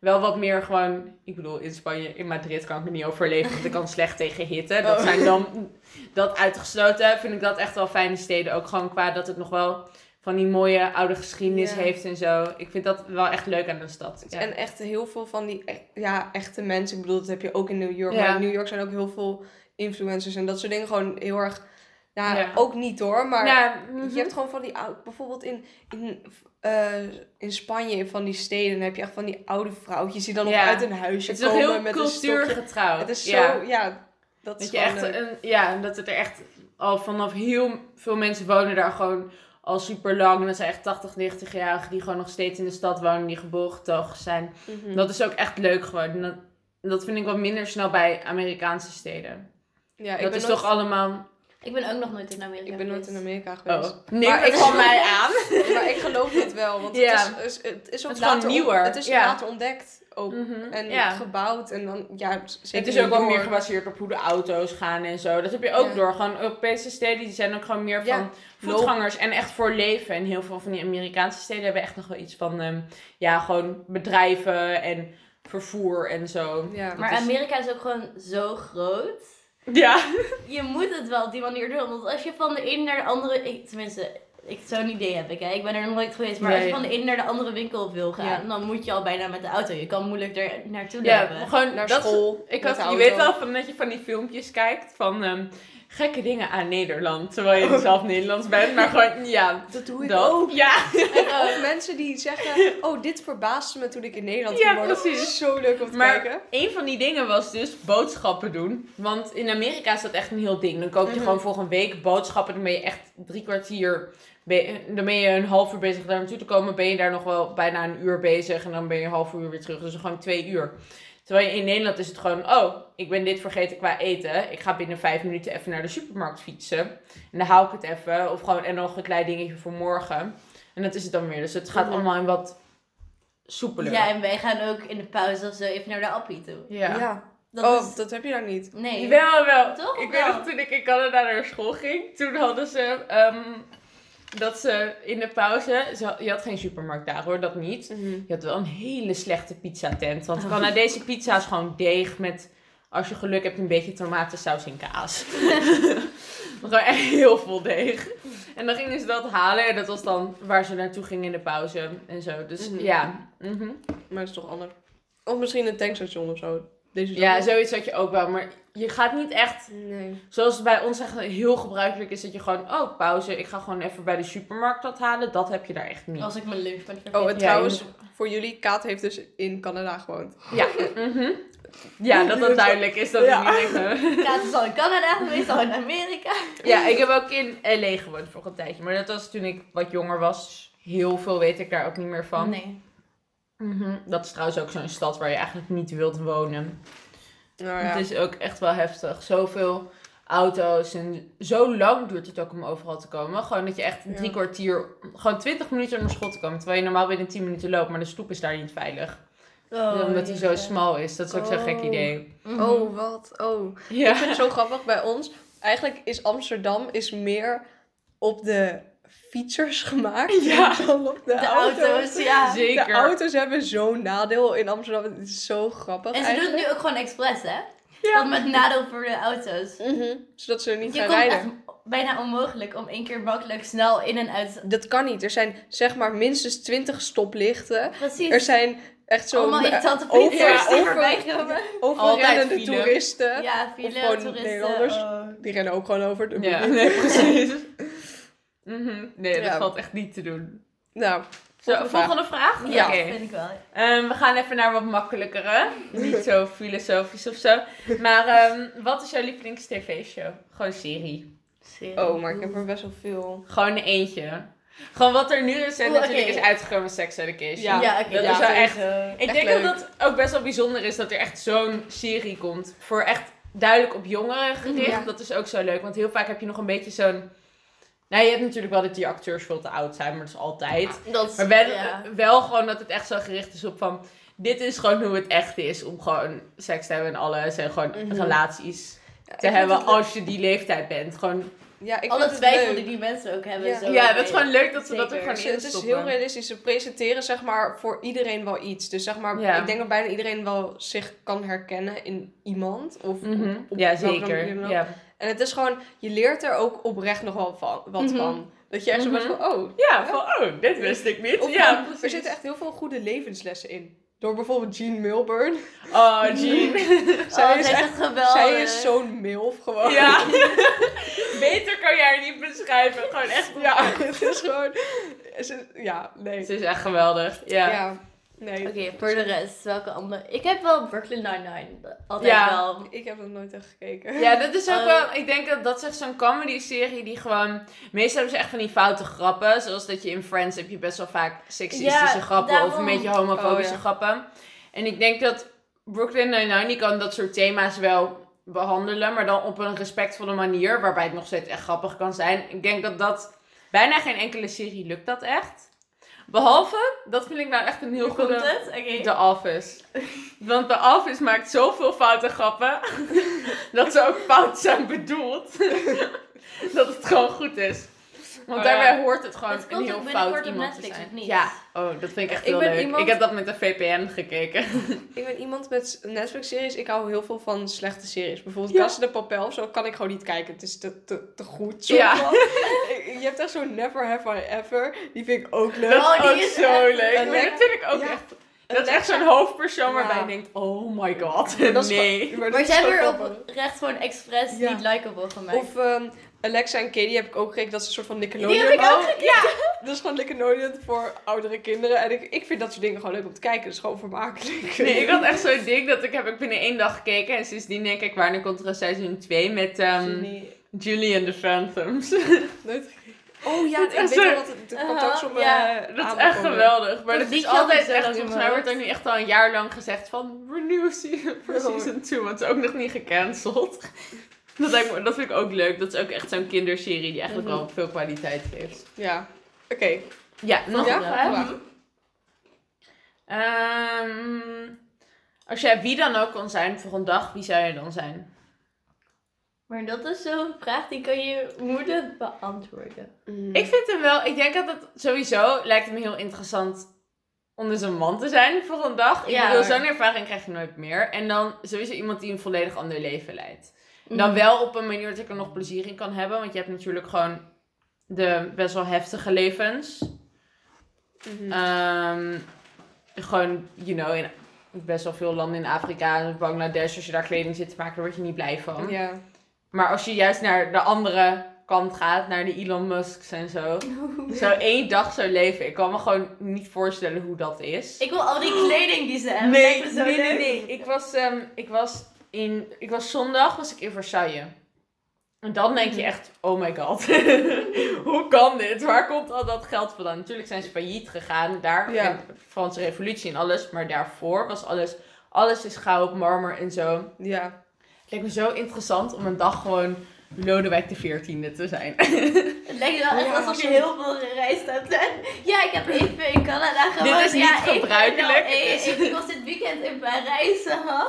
Wel wat meer gewoon, ik bedoel, in Spanje, in Madrid kan ik me niet overleven, want ik kan slecht tegen hitte. Dat Oh. zijn dan, dat uitgesloten, vind ik dat echt wel fijne steden. Ook gewoon qua dat het nog wel van die mooie oude geschiedenis heeft en zo. Ik vind dat wel echt leuk aan een stad. Ja. En echt heel veel van die e- ja, echte mensen. Ik bedoel, dat heb je ook in New York. Ja. Maar in New York zijn ook heel veel influencers en dat soort dingen. Gewoon heel erg... Ja, Ja. ook niet hoor. Maar ja, mhm. je hebt gewoon van die oude... Bijvoorbeeld in, in, eh, in Spanje, in van die steden, heb je echt van die oude vrouwtjes die dan nog Ja. uit een huisje het is komen heel met een stokje. cultuurgetrouwd. Het is zo... ja. Ja, dat is Dat je echt leuk. een, ja, dat het er echt al vanaf heel veel mensen wonen daar gewoon al super lang. En dat zijn echt 80, 90-jarigen die gewoon nog steeds in de stad wonen, die geboren getogen zijn. Mhm. Dat is ook echt leuk gewoon. En dat, dat vind ik wat minder snel bij Amerikaanse steden. ja, ik dat ben is nooit- toch allemaal. Ik ben ook nog nooit in Amerika Ik ben nooit in geweest. Amerika geweest. Oh, nee, Maar ik van mij aan. Maar ik geloof het wel, want het, is, het is ook Het later nieuwer. Het is later ontdekt ook. Mhm, En gebouwd en dan, ja, Het is ook wel meer gebaseerd op hoe de auto's gaan en zo. Dat heb je ook door. Gewoon Europese steden die zijn ook gewoon meer van voetgangers en echt voor leven. En heel veel van die Amerikaanse steden hebben echt nog wel iets van, ehm, ja, gewoon bedrijven en vervoer en zo. Maar is- Amerika is ook gewoon zo groot. Ja. Je moet het wel op die manier doen. Want als je van de ene naar de andere... Ik, tenminste, ik, zo'n idee heb ik. Hè. Ik ben er nog nooit geweest. Maar als je van de ene naar de andere winkel wil gaan... Ja. dan moet je al bijna met de auto. Je kan moeilijk er naartoe Ja, lopen. gewoon Naar school. Ik had, je weet wel van dat je van die filmpjes kijkt van ehm, gekke dingen aan Nederland. Terwijl je zelf Nederlands bent, maar gewoon, ja. Dat doe ik Dat. ook. Ja. En ook mensen die zeggen, oh, dit verbaasde me toen ik in Nederland Ja, ging wonen. precies. Zo leuk om te Maar kijken. een van die dingen was dus boodschappen doen. Want in Amerika is dat echt een heel ding. Dan koop je Mhm. gewoon voor een week boodschappen. Dan ben je echt drie kwartier. Dan ben je een half uur bezig daar naartoe te komen. Ben je daar nog wel bijna een uur bezig. En dan ben je een half uur weer terug. Dus gewoon twee uur. Terwijl in Nederland is het gewoon, oh, ik ben dit vergeten qua eten. Ik ga binnen vijf minuten even naar de supermarkt fietsen. En dan haal ik het even. Of gewoon, en nog een klein dingetje voor morgen. En dat is het dan weer. Dus het gaat allemaal in wat soepeler. Ja, en wij gaan ook in de pauze of zo even naar de appie toe. Ja. Dat oh, is... dat heb je daar niet. Nee. Wel, wel. Toch? Ik weet nog toen ik in Canada naar school ging, toen hadden ze ehm, dat ze in de pauze, ze, je had geen supermarkt daar hoor, dat niet. Je had wel een hele slechte pizzatent, want Canadese pizza is gewoon deeg met, als je geluk hebt, een beetje tomatensaus en kaas. gewoon echt heel veel deeg. En dan gingen ze dat halen en dat was dan waar ze naartoe gingen in de pauze en zo. Dus Mhm. ja. mhm. Maar dat is toch anders. Of misschien een tankstation of zo. Deze Ja, zoiets had je ook wel, maar je gaat niet echt Nee. Zoals het bij ons echt heel gebruikelijk is dat je gewoon, oh pauze, ik ga gewoon even bij de supermarkt dat halen. Dat heb je daar echt niet. Als ik mijn lunch. Oh, en Ja, trouwens, je voor jullie, Kaat heeft dus in Canada gewoond. Ja, mhm. ja dat dat duidelijk is. Dat Ja. ik niet denk, Kaat is al in Canada geweest, al in Amerika. ja, ik heb ook in LA gewoond voor een tijdje. Maar dat was toen ik wat jonger was. Heel veel weet ik daar ook niet meer van. Nee. Mhm. Dat is trouwens ook zo'n stad waar je eigenlijk niet wilt wonen. Nou ja. Het is ook echt wel heftig. Zoveel auto's en zo lang duurt het ook om overal te komen. Gewoon dat je echt Ja. drie kwartier, gewoon twintig minuten om naar school te komen. Terwijl je normaal binnen 10 minuten loopt, maar de stoep is daar niet veilig. Oh, Omdat hij zo smal is. Dat is ook zo'n gek Oh. idee. Mhm. Oh, wat? Oh. Ik Ja. vind het zo grappig bij ons. Eigenlijk is Amsterdam is meer op de fietsers gemaakt. Ja. En dan op de, De auto's, ja. Zeker. De auto's hebben zo'n nadeel in Amsterdam. Het is zo grappig En ze doen het eigenlijk. nu ook gewoon expres, hè? Ja. Want met nadeel voor de auto's. Mhm, Zodat ze er niet Je gaan komt rijden. echt bijna onmogelijk om één keer makkelijk snel in en uit. Dat kan niet. Er zijn zeg maar minstens 20 stoplichten. Precies. Er zijn echt zo Allemaal irritante over- die over- voorbij komen. overrennende Altijd file. toeristen. Ja, Of file, gewoon toeristen. Nederlanders. oh. Die rennen ook gewoon over. Ja, niet. nee, precies. Mhm. Nee, dat Ja. valt echt niet te doen. Nou, Zo, Volgende vraag. volgende vraag? Ja, Oké. vind ik wel. Ehm, we gaan even naar wat makkelijkere. Niet zo filosofisch of zo. Maar ehm, wat is jouw lievelings tv-show? Gewoon serie. Serie. oh, maar ik heb er best wel veel. Gewoon eentje. Gewoon wat er nu recent Oeh, natuurlijk is uitgekomen, Sex Education. Ja, Ja, dat ja, is wel echt-. Ik Echt denk leuk. dat dat ook best wel bijzonder is dat er echt zo'n serie komt. Voor echt duidelijk op jongeren gericht. Ja. Dat is ook zo leuk. Want heel vaak heb je nog een beetje zo'n... Nou, je hebt natuurlijk wel dat die acteurs veel te oud zijn, maar dat is altijd. Dat is- Maar wel, ja. wel gewoon dat het echt zo gericht is op van... Dit is gewoon hoe het echt is om gewoon seks te hebben en alles. En gewoon Mhm. relaties Ja, te hebben het als je die leeftijd bent. Gewoon. Ja, ik Alle vind het twijfel die die mensen ook hebben. Ja. zo ja, dat is gewoon leuk dat ze dat gewoon Dus in het is heel realistisch. Ze presenteren zeg maar voor iedereen wel iets. Dus zeg maar, Ja. ik denk dat bijna iedereen wel zich kan herkennen in iemand. Of Mhm. op- op Ja, zeker. ook. Ja. En het is gewoon, je leert er ook oprecht nog wel van, wat Mhm. van. Dat je echt zo bent Mhm. van, oh. ja, van oh, dit wist ik niet. Of ja, van, er zitten echt heel veel goede levenslessen in. Door bijvoorbeeld Jean Milburn. Oh, Jean. Zij oh, is zij echt- echt geweldig. Zij is zo'n milf gewoon. ja. Beter kan jij haar niet beschrijven. Gewoon echt. Ja, het is gewoon... ze- ja, nee. Ze is echt geweldig. Ja. Ja, nee. Oké, voor de rest, welke andere? Ik heb wel Brooklyn Nine-Nine. Altijd Ja. wel. Ik heb dat nooit echt gekeken. Ja, dat is ook Eh. wel. Ik denk dat dat is echt zo'n comedy-serie die gewoon. Meestal hebben ze echt van die foute grappen. Zoals dat je in Friends heb je best wel vaak seksistische Ja, grappen of een beetje homofobische Oh, ja. grappen. En ik denk dat Brooklyn Nine-Nine die kan dat soort thema's wel behandelen, maar dan op een respectvolle manier, waarbij het nog steeds echt grappig kan zijn. Ik denk dat dat bijna geen enkele serie lukt dat echt. Behalve, dat vind ik nou echt een heel Hoe komt goede. het? Oké. The Office. Want The Office maakt zoveel foute grappen. dat ze ook fout zijn bedoeld. dat het gewoon goed is. Want Oh ja. daarbij hoort het gewoon Het een heel ook fout iemand te Netflix, zijn. of niet? Ja, oh, dat vind ik echt Ik heel ben leuk. iemand- Ik heb dat met een VPN gekeken. Ik ben iemand met Netflix-series. Ik hou heel veel van slechte series. Bijvoorbeeld Ja. De Papel of zo kan ik gewoon niet kijken. Het is te, te, te goed. Ja. van. je hebt echt zo'n Never Have I Ever. Die vind ik ook leuk. Dat Oh, is die ook is zo leuk. En Maar dat vind ik ook Ja. echt... Dat is echt zo'n hoofdpersoon waarbij je denkt, oh my god, nee. Maar hebben gewoon er oprecht gewoon expres Ja. niet likable gemaakt. Of ehm, Alexa en Katie heb ik ook gekeken. Dat is een soort van Nickelodeon. Die heb ik ook ja. Dat is gewoon Nickelodeon voor oudere kinderen. En ik, ik vind dat soort dingen gewoon leuk om te kijken. Dat is gewoon vermakelijk. Nee, ik had echt zo'n ding dat ik heb ik binnen één dag gekeken. En sindsdien denk ik, wanneer komt er een seizoen 2 met ehm Nee, Julie and the Phantoms. nooit gekeken. Oh ja, Dat ik is weet wel wat het, het komt ook zo ja. Dat is echt geweldig. Maar Dat dat is altijd echt, volgens mij wordt er nu echt al een jaar lang gezegd van renew season voor Oh. season 2. Want het is ook nog niet gecanceld. Dat, lijkt me, dat vind ik ook leuk. Dat is ook echt zo'n kinderserie die eigenlijk Mhm. wel veel kwaliteit heeft. Ja. Oké. Ja, nog Ja, een vraag. Ehm, als jij wie dan ook kon zijn voor een dag, wie zou je dan zijn? Maar dat is zo'n vraag die kan je moeilijk beantwoorden. Mm. Ik vind hem wel, ik denk dat het sowieso lijkt hem heel interessant om dus een man te zijn voor een dag. Ik Ja. bedoel, zo'n ervaring krijg je nooit meer. En dan sowieso iemand die een volledig ander leven leidt. Dan Mhm. wel op een manier dat ik er nog plezier in kan hebben. Want je hebt natuurlijk gewoon de best wel heftige levens. Mhm. Ehm, gewoon, you know, in best wel veel landen in Afrika, Bangladesh, als je daar kleding zit te maken, daar word je niet blij van. ja. Maar als je juist naar de andere kant gaat, naar de Elon Musk's en zo, zo één dag zo leven, ik kan me gewoon niet voorstellen hoe dat is. Ik wil al die kleding die ze hebben. nee, nee, nee, nee. Ik was, ehm, ik was in, ik was zondag was ik in Versailles. En dan denk je echt, oh my god, hoe kan dit? Waar komt al dat geld vandaan? Natuurlijk zijn ze failliet gegaan daar, Ja. de Franse revolutie en alles, maar daarvoor was alles, alles is goud, marmer en zo. Ja. Het lijkt me zo interessant om een dag gewoon Lodewijk de 14e te zijn. Het lijkt wel echt Ja, alsof je heel veel gereisd hebt. Ja, ik heb even in Canada gewoond. is niet ja, gebruikelijk. ik, ik was dit weekend in Parijs. huh?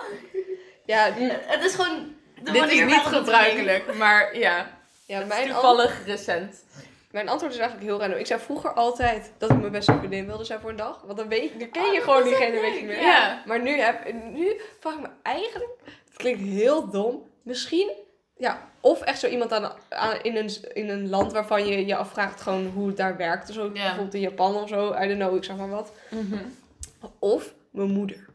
Ja, Het is gewoon de Dit is niet gebruikelijk, maar ja, ja mijn, toevallig recent. Mijn antwoord is eigenlijk heel random. Ik zei vroeger altijd dat ik mijn beste vriendin wilde zijn voor een dag. Want dan, weet, dan ken je gewoon diegene weet je niet meer. Ja. Maar nu, heb, nu vraag ik me eigenlijk, het klinkt heel dom, misschien, ja, of echt zo iemand aan, aan, in, een, in een land waarvan je je afvraagt gewoon hoe het daar werkt. Zo, Bijvoorbeeld in Japan of zo, I don't know, ik zeg maar wat. Mhm. Of mijn moeder.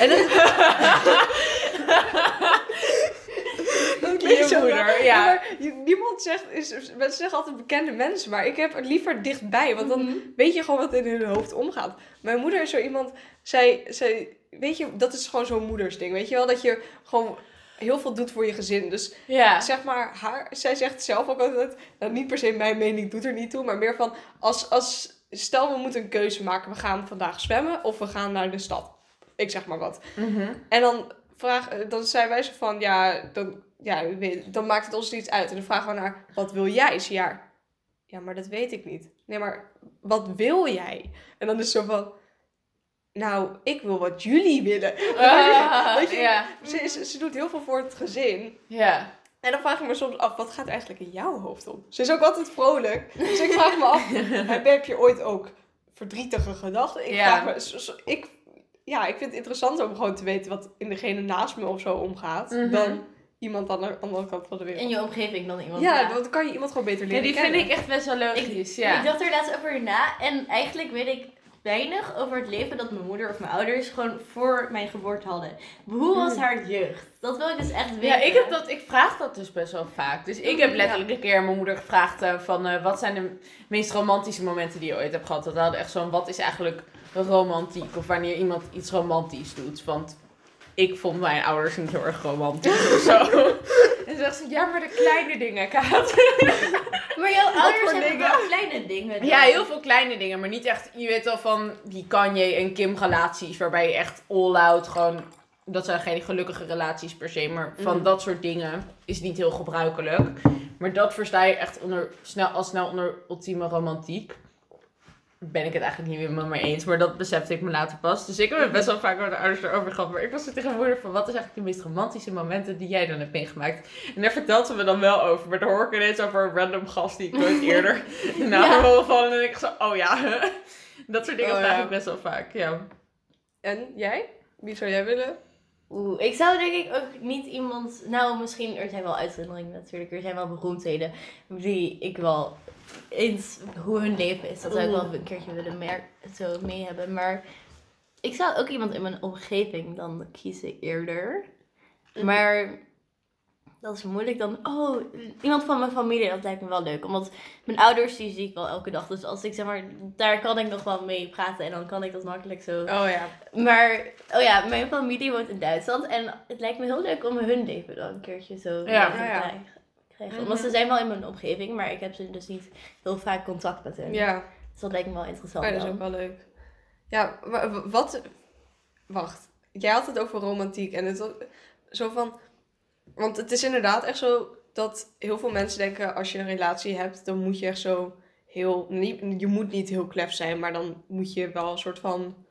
En dat, dat klinkt Je moeder, ja. Maar niemand zegt, is, mensen zeggen altijd bekende mensen, maar ik heb het liever dichtbij, want dan Mhm. weet je gewoon wat in hun hoofd omgaat. Mijn moeder is zo iemand, zij, zij, weet je, dat is gewoon zo'n moedersding, weet je wel, dat je gewoon heel veel doet voor je gezin. Dus Ja. zeg maar, haar, zij zegt zelf ook altijd, nou, niet per se mijn mening doet er niet toe, maar meer van, als, als, stel we moeten een keuze maken, we gaan vandaag zwemmen of we gaan naar de stad. Ik zeg maar wat. Mhm. En dan, vraag, dan zijn wij zo van, ja, dan, ja, dan maakt het ons niets uit. En dan vragen we naar, wat wil jij? Ze ja, ja, maar dat weet ik niet. Nee, maar wat wil jij? En dan is het zo van, nou, ik wil wat jullie willen. Ah, Weet je. Ze, ze, ze doet heel veel voor het gezin. Ja. En dan vraag ik me soms af, wat gaat eigenlijk in jouw hoofd om? Ze is ook altijd vrolijk. Dus ik vraag me af, heb, je ooit ook verdrietige gedachten? Ik vraag me, ik, ja, ik vind het interessant om gewoon te weten wat in degene naast me of zo omgaat. Mhm. Dan iemand aan de andere kant van de wereld. In je omgeving dan iemand. ja, dan kan je iemand gewoon beter Ja, leren die vind ik echt best wel logisch, ja. Ik dacht er laatst over na en eigenlijk weet ik weinig over het leven dat mijn moeder of mijn ouders gewoon voor mijn geboorte hadden. Hoe was Mm. haar jeugd? Dat wil ik dus echt weten. Ja, ik, heb dat, ik vraag dat dus best wel vaak. Dus ik heb letterlijk een keer mijn moeder gevraagd eh, van eh, wat zijn de meest romantische momenten die je ooit hebt gehad. Dat hadden echt zo'n wat is eigenlijk romantiek of wanneer iemand iets romantisch doet. Want ik vond mijn ouders niet heel erg romantisch of zo. En zegt ze, ja maar de kleine dingen, Kaat. Maar jouw ouders hebben wel kleine dingen. Ja, heel veel kleine dingen, maar niet echt, je weet wel van die Kanye en Kim relaties, waarbij je echt all out gewoon, dat zijn geen gelukkige relaties per se, maar van Mm. dat soort dingen is niet heel gebruikelijk. Maar dat versta je echt onder, snel, al snel onder ultieme romantiek. Ben ik het eigenlijk niet meer met me eens, maar dat besefte ik me later pas. Dus ik heb het best wel vaak met de ouders erover gehad. Maar ik was er tegen mijn moeder van, wat is eigenlijk de meest romantische momenten die jij dan hebt meegemaakt? En daar vertelt ze me dan wel over. Maar dan hoor ik ineens over een random gast die ik nooit eerder de naam Ja. heb horen vallen. En dan denk ik zo, oh ja. Dat soort dingen Oh, vraag ja. ik best wel vaak, ja. En jij? Wie zou jij willen? Oeh, ik zou denk ik ook niet iemand... Nou, misschien, er zijn wel uitzonderingen natuurlijk. Er zijn wel beroemdheden die ik wel eens hoe hun leven is. Dat zou ik wel een keertje willen merk, zo mee hebben. Maar ik zou ook iemand in mijn omgeving dan kiezen eerder. Maar dat is moeilijk dan. Oh, iemand van mijn familie, dat lijkt me wel leuk. Omdat mijn ouders, die zie ik wel elke dag. Dus als ik zeg maar, daar kan ik nog wel mee praten. En dan kan ik dat makkelijk zo Oh ja. maar, oh ja, mijn familie woont in Duitsland. En het lijkt me heel leuk om hun leven dan een keertje zo Ja. te Ja, ja. Krijgen. Mhm. Want ze zijn wel in mijn omgeving, maar ik heb ze dus niet heel vaak contact met hen. Ja. Dus dat lijkt me wel interessant. Oh, dat is dan. ook wel leuk. Ja, wa- wa- wat... Wacht. Jij had het over romantiek en het zo van... Want het is inderdaad echt zo dat heel veel mensen denken... als je een relatie hebt, dan moet je echt zo heel... Niet, je moet niet heel klef zijn, maar dan moet je wel een soort van...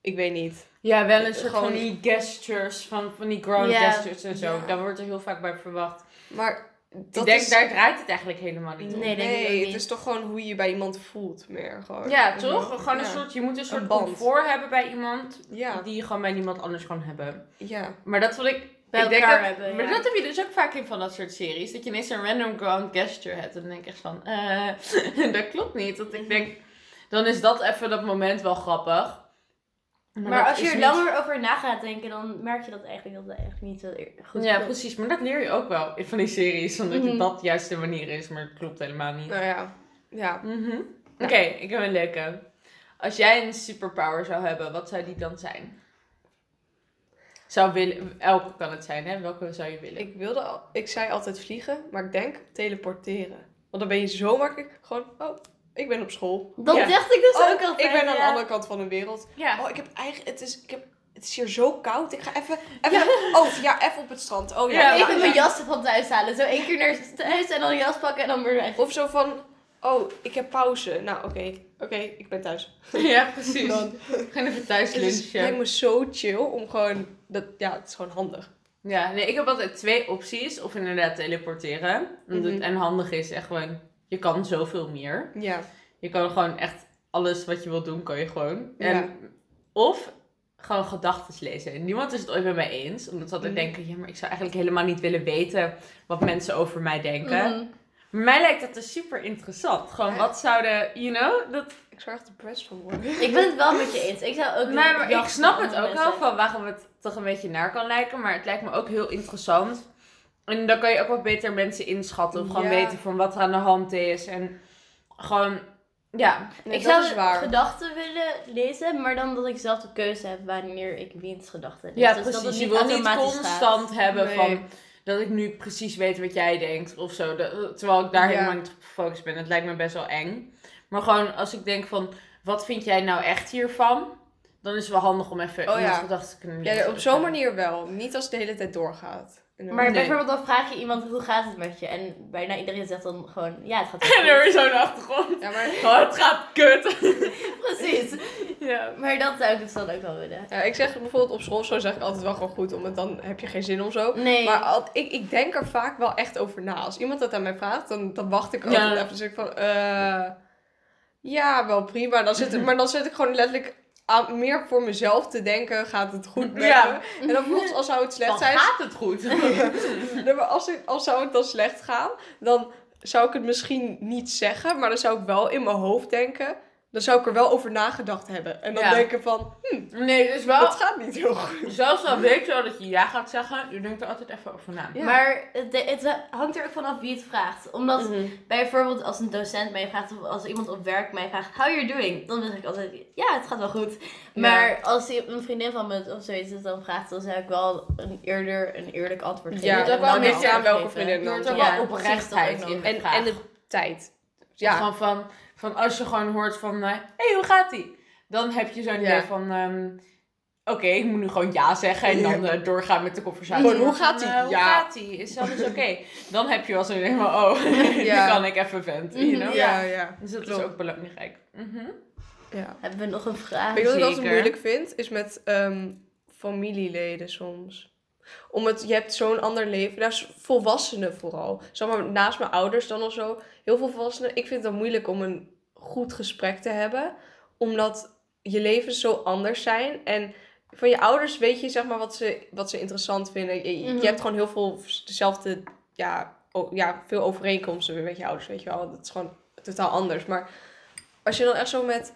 Ik weet niet. Ja, wel een soort Gewoon- van die gestures, van, van die ground Ja. gestures en zo. Ja. Daar wordt er heel vaak bij verwacht. Maar dat ik denk, is... daar draait het eigenlijk helemaal niet om. Nee, denk ik ook Nee, het is toch gewoon hoe je bij iemand voelt meer. Gewoon. Ja, toch? Gewoon een soort, je moet een soort band. comfort hebben bij iemand Ja, die je gewoon bij niemand anders gewoon hebben. ja. Maar dat vond ik... Bij ik denk elkaar dat- hebben, Maar ja. dat heb je dus ook vaak in van dat soort series. Dat je ineens een random ground gesture hebt. En dan denk ik echt van, eh, dat klopt niet. Dat ik denk, dan is dat even dat moment wel grappig. Maar, dat als je er niet- langer over na gaat denken, dan merk je dat eigenlijk dat het eigenlijk niet zo eer- goed Ja, klopt. precies. Maar dat leer je ook wel in van die series. Omdat Mhm. dat juist de manier is. Maar het klopt helemaal niet. Nou ja. Ja. Mhm. Oké, ik heb een leuke. Als jij een superpower zou hebben, wat zou die dan zijn? Zou willen, elke kan het zijn, hè? Welke zou je willen? Ik wilde al, ik zei altijd vliegen, maar ik denk teleporteren. Want dan ben je zo makkelijk gewoon, oh, ik ben op school. Dat Ja. dacht ik dus Oh, ook altijd. ik ben aan de andere kant van de wereld. ja. Oh, ik heb eigenlijk, het is, ik heb, het is hier zo koud. Ik ga even, even, oh ja, even op het strand. Oh ja. Ja, ja, Even mijn ja. jas van thuis halen. Zo één keer naar thuis en dan jas pakken en dan weer weg. Of zo van, oh, ik heb pauze. Nou, oké, oké, ik ben thuis. ja, precies. Dan, Gaan even thuis is, het lijkt lunchen. me zo chill om gewoon, dat, ja, het is gewoon handig. Ja, nee, ik heb altijd twee opties. Of inderdaad teleporteren. Mhm. En handig is echt gewoon je kan zoveel meer. Ja. Je kan gewoon echt alles wat je wilt doen, kan je gewoon. Ja. Of gewoon gedachten lezen. En niemand is het ooit met mij eens. Omdat ze altijd Mhm. denken, ja, maar ik zou eigenlijk helemaal niet willen weten wat mensen over mij denken. Mhm. Maar mij lijkt dat dus super interessant. Gewoon, Ja. wat zouden, you know, dat... Ik zou echt depressed van worden. Ik ben het wel met je eens. Ik zou ook. Maar ik snap het ook wel van waarom het toch een beetje naar kan lijken. Maar het lijkt me ook heel interessant. En dan kan je ook wat beter mensen inschatten. Of gewoon Ja. weten van wat er aan de hand is. En gewoon, ja. Nee, ik dat zou gedachten willen lezen, maar dan dat ik zelf de keuze heb wanneer ik wiens gedachten lees. Ja, Dus dat het precies. Je niet wil niet constant hebben Nee. van dat ik nu precies weet wat jij denkt of zo. Dat- terwijl ik daar Ja. helemaal niet op gefocust ben. Het lijkt me best wel eng. Maar gewoon als ik denk van, wat vind jij nou echt hiervan? Dan is het wel handig om even Oh ja. gedachten te kunnen Ja, lezen. op zo'n manier wel. Niet als het de hele tijd doorgaat. Maar Nee. bijvoorbeeld dan vraag je iemand hoe gaat het met je en bijna iedereen zegt dan gewoon ja het gaat wel En er goed. is zo'n achtergrond. Ja, maar Oh, het gaat kut. Precies. ja. Maar dat zou ik dus dan ook wel willen. ja, ik zeg bijvoorbeeld op school zo zeg ik altijd wel gewoon goed, omdat dan heb je geen zin om zo. Nee. Maar al, ik, ik denk er vaak wel echt over na. Als iemand dat aan mij vraagt, dan, dan wacht ik altijd Ja. even. Dan zeg ik van, eh ja, wel prima. Dan zit, maar dan zit ik gewoon letterlijk aan, meer voor mezelf te denken, gaat het goed met Ja. me? En dan vervolgens, als zou het slecht Dan zijn, gaat het goed. Nee, maar als, ik, als zou het dan slecht gaan, dan zou ik het misschien niet zeggen, maar dan zou ik wel in mijn hoofd denken. Dan zou ik er wel over nagedacht hebben. En dan Ja. denken van, nee, het is wel... dat gaat niet heel goed. Zelfs al weet je wel dat je ja gaat zeggen, je denkt er altijd even over na. Ja. Maar het, het hangt er ook vanaf wie het vraagt. Omdat Mhm. bijvoorbeeld als een docent mij vraagt of als iemand op werk mij vraagt how you doing, dan zeg ik altijd ja het gaat wel goed. Maar als een vriendin van me of zoiets het dan vraagt, dan zou ik wel een eerder een eerlijk antwoord geven. Ja, Je moet ook wel een beetje aan welke vriendin dan. hoort ook wel oprechtheid dat En, vraag. en de tijd. Ja. Ja, Gewoon van, van als je gewoon hoort van, hé, hey, hoe gaat ie? Dan heb je zo'n Ja. idee van, ehm, oké, ik moet nu gewoon ja zeggen en dan eh, doorgaan met de conversatie. Gewoon, hoe gaat Van, ie? eh, hoe Ja. gaat ie? Is alles oké? Dan heb je wel zo'n idee van, oh, Ja. nu kan ik even venten, you know? ja, ja. Dus dat Klopt. is ook belangrijk. Mhm. ja. Hebben we nog een vraag? Weet je wat ik altijd moeilijk vind? Is met ehm, familieleden soms. Om het, je hebt zo'n ander leven. Daar is volwassenen vooral. Zeg maar naast mijn ouders dan of zo. Heel veel volwassenen. Ik vind het dan moeilijk om een goed gesprek te hebben. Omdat je levens zo anders zijn. En van je ouders weet je zeg maar wat ze, wat ze interessant vinden. Je, je Mhm. hebt gewoon heel veel dezelfde, ja, o- ja, veel overeenkomsten met je ouders, weet je wel. Dat is gewoon totaal anders. Maar als je dan echt zo met,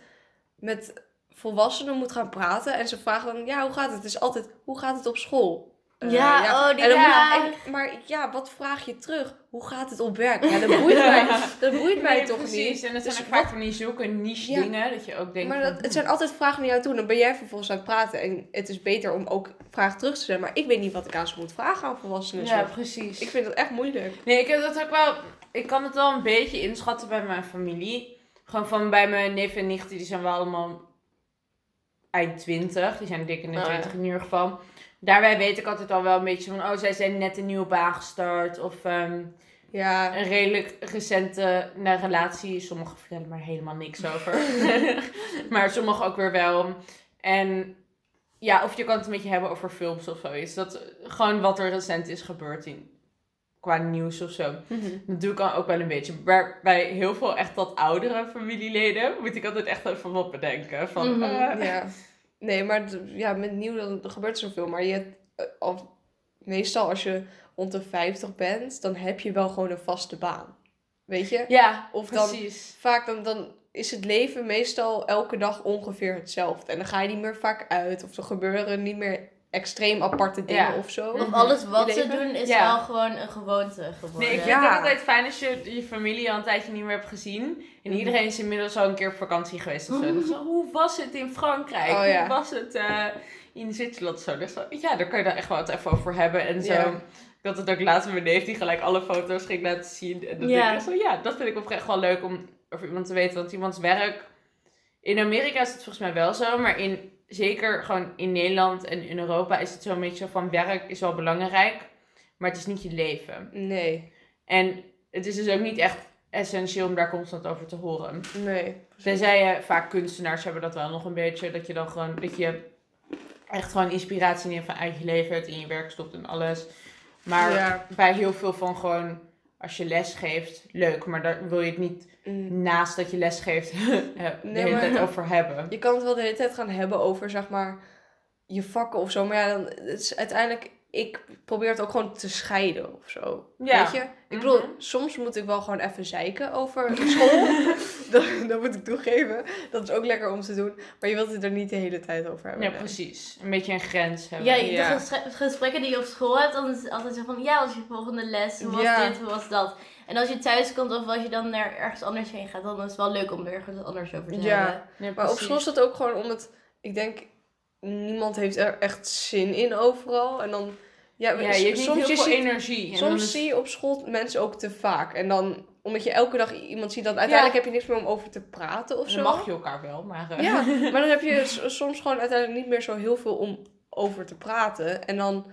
met volwassenen moet gaan praten en ze vragen dan, ja, hoe gaat het? Het is altijd, hoe gaat het op school? Eh, Ja, oh, die en dan moet- en- maar ja, wat vraag je terug? Hoe gaat het op werk? Ja, dat boeit mij, dat boeit mij Nee, toch precies. niet. En dat Dus zijn ook vaak van die zulke niche dingen, dat je ook denkt maar dat, het zijn altijd vragen naar jou toe. Dan ben jij vervolgens aan het praten. En het is beter om ook vragen terug te stellen. Maar ik weet niet wat ik aan ze moet vragen aan volwassenen. Ja, zo. precies. Ik vind dat echt moeilijk. Nee, ik heb dat ook wel. Ik kan het wel een beetje inschatten bij mijn familie. Gewoon van bij mijn neef en nichten, die zijn wel allemaal eind 20. Die zijn dik in de Oh, 20 ja. in ieder geval. Daarbij weet ik altijd al wel een beetje van, oh, zij zijn net een nieuwe baan gestart. Of ehm, Ja, een redelijk recente nou, relatie. Sommigen vertellen maar helemaal niks over. maar sommigen ook weer wel. En ja, of je kan het een beetje hebben over films of zoiets. Dat gewoon wat er recent is gebeurd in, qua nieuws of zo. Dat doe ik dan ook wel een beetje. Maar bij heel veel echt wat oudere familieleden moet ik altijd echt even wat bedenken. Van, Mhm, eh, ja. Nee, maar ja, met nieuw dan er gebeurt zoveel. Maar je, eh, al, meestal als je rond de 50 bent, dan heb je wel gewoon een vaste baan. Weet je? ja, Of dan- precies. Vaak dan, dan is het leven meestal elke dag ongeveer hetzelfde. En dan ga je niet meer vaak uit. Of er gebeuren niet meer extreem aparte dingen Ja. of zo. Of alles wat ze doen is Ja. wel gewoon een gewoonte geworden. Nee, ik vind Ja. het altijd fijn als je je familie al een tijdje niet meer hebt gezien. En Mhm. iedereen is inmiddels al een keer op vakantie geweest of zo. Dan zo, hoe was het in Frankrijk? Oh, ja. Hoe was het eh, in Zwitserland? Zo. Dus zo, ja, daar kan je daar echt wel wat even over hebben. En zo. Ja. Ik had het ook laatst met mijn neef die gelijk alle foto's ging laten zien. En dan Ja. denk ik zo, ja, dat vind ik oprecht wel leuk om over iemand te weten. Want iemands werk... In Amerika is het volgens mij wel zo, maar in, zeker gewoon in Nederland en in Europa is het zo'n beetje van werk is wel belangrijk, maar het is niet je leven. Nee, En het is dus ook niet echt essentieel om daar constant over te horen. nee. Tenzij je vaak kunstenaars hebben dat wel nog een beetje. Dat je dan gewoon, dat je echt gewoon inspiratie neemt vanuit je leven, het in je werk stopt en alles. Maar Ja. bij heel veel van gewoon als je les geeft, leuk. Maar daar wil je het niet Mm. naast dat je les geeft de Nee, hele tijd over hebben. Je kan het wel de hele tijd gaan hebben over, zeg maar, je vakken of zo. Maar ja, dan, het is uiteindelijk, ik probeer het ook gewoon te scheiden of zo. Ja. Weet je? Ik bedoel, Mhm. soms moet ik wel gewoon even zeiken over school. dat, dat moet ik toegeven. Dat is ook lekker om te doen. Maar je wilt het er niet de hele tijd over hebben. Ja, nee. precies. Een beetje een grens hebben. Ja, Ja. de gesprekken die je op school hebt, dan is het altijd zo van, ja, wat is je volgende les? Hoe was Ja. dit? Hoe was dat? En als je thuis komt of als je dan naar ergens anders heen gaat, dan is het wel leuk om er ergens anders over te Ja. hebben. Ja, Maar op school is dat ook gewoon omdat, ik denk, niemand heeft er echt zin in overal. En dan, ja, Ja, je hebt niet soms heel veel ziet- energie. En Soms is- zie je op school mensen ook te vaak. En dan, omdat je elke dag iemand ziet, dan uiteindelijk heb je niks meer om over te praten of dan zo. mag je elkaar wel, maar... eh, Ja, maar dan heb je soms gewoon uiteindelijk niet meer zo heel veel om over te praten. En dan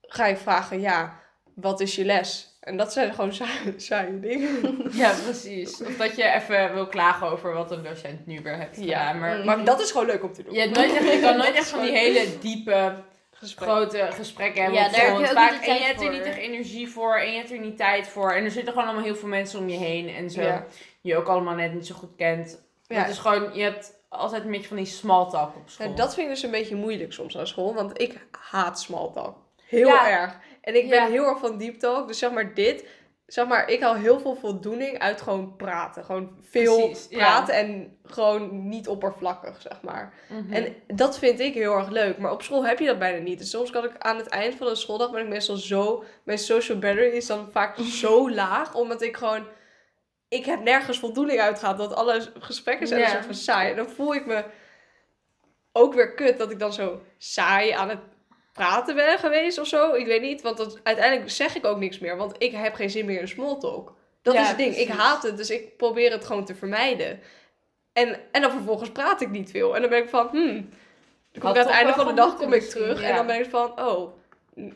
ga je vragen, ja, wat is je les? En dat zijn gewoon saaie, saaie dingen. Ja, precies. Of dat je even wil klagen over wat een docent nu weer heeft gedaan. Maar Mm. maar dat is gewoon leuk om te doen. je, hebt nooit echt, je kan nooit echt van die hele diepe, gesprek. grote gesprekken hebben Ja, daar heb je vaak, niet de en je hebt er niet echt energie voor en je hebt er niet tijd voor. En er zitten gewoon allemaal heel veel mensen om je heen en zo. Ja. Die je ook allemaal net niet zo goed kent. Ja. Het is gewoon, je hebt altijd een beetje van die small talk op school. Ja, dat vind ik dus een beetje moeilijk soms aan school, want ik haat small talk. Heel Ja. erg. En ik ben Ja. heel erg van deep talk, dus zeg maar dit, zeg maar, ik haal heel veel voldoening uit gewoon praten. Gewoon veel Precies, ja. praten en gewoon niet oppervlakkig, zeg maar. Mhm. En dat vind ik heel erg leuk, maar op school heb je dat bijna niet. Dus soms kan ik aan het eind van de schooldag ben ik meestal zo, mijn social battery is dan vaak zo laag, omdat ik gewoon, ik heb nergens voldoening uitgehaald, dat alle gesprekken zijn een soort van saai. En dan voel ik me ook weer kut dat ik dan zo saai aan het praten ben geweest of zo. Ik weet niet, want dat, uiteindelijk zeg ik ook niks meer, want ik heb geen zin meer in small talk. Dat Ja, is het ding. Ik haat het, dus ik probeer het gewoon te vermijden. En, en dan vervolgens praat ik niet veel. En dan ben ik van, hmm. Dan kom ik aan het einde van de dag kom ik terug. En dan ben ik van, oh,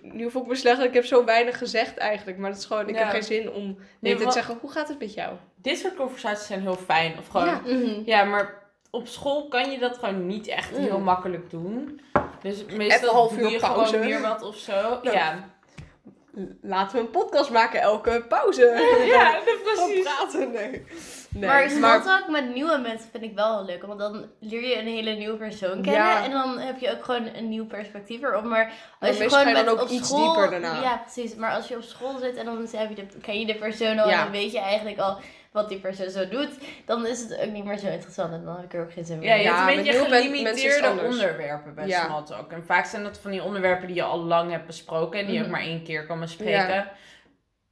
nu voel ik me slecht. Ik heb zo weinig gezegd eigenlijk. Maar het is gewoon, ik Ja. heb geen zin om Nee, te zeggen, hoe gaat het met jou? Dit soort conversaties zijn heel fijn. Of gewoon, Ja. ja. Maar op school kan je dat gewoon niet echt Mm. heel makkelijk doen. Dus meestal een half uur pauze. gewoon weer wat of zo. Ja. Ja, Laten we een podcast maken elke pauze. ja precies. praten, nee. nee. maar small talk met nieuwe mensen vind ik wel heel leuk. Want dan leer je een hele nieuwe persoon kennen. Ja. En dan heb je ook gewoon een nieuw perspectief erop. Maar Maar als je gewoon met ook op iets school, dieper daarna. Ja, precies. Maar als je op school zit en dan heb je de, ken je de persoon al. Ja. En dan weet je eigenlijk al wat die persoon zo doet. Dan is het ook niet meer zo interessant. En dan heb ik er ook geen zin meer Ja, je hebt Ja, een beetje is gelimiteerde onderwerpen bij Ja. talk. En vaak zijn dat van die onderwerpen die je al lang hebt besproken en die je ook Mhm. maar één keer kan bespreken.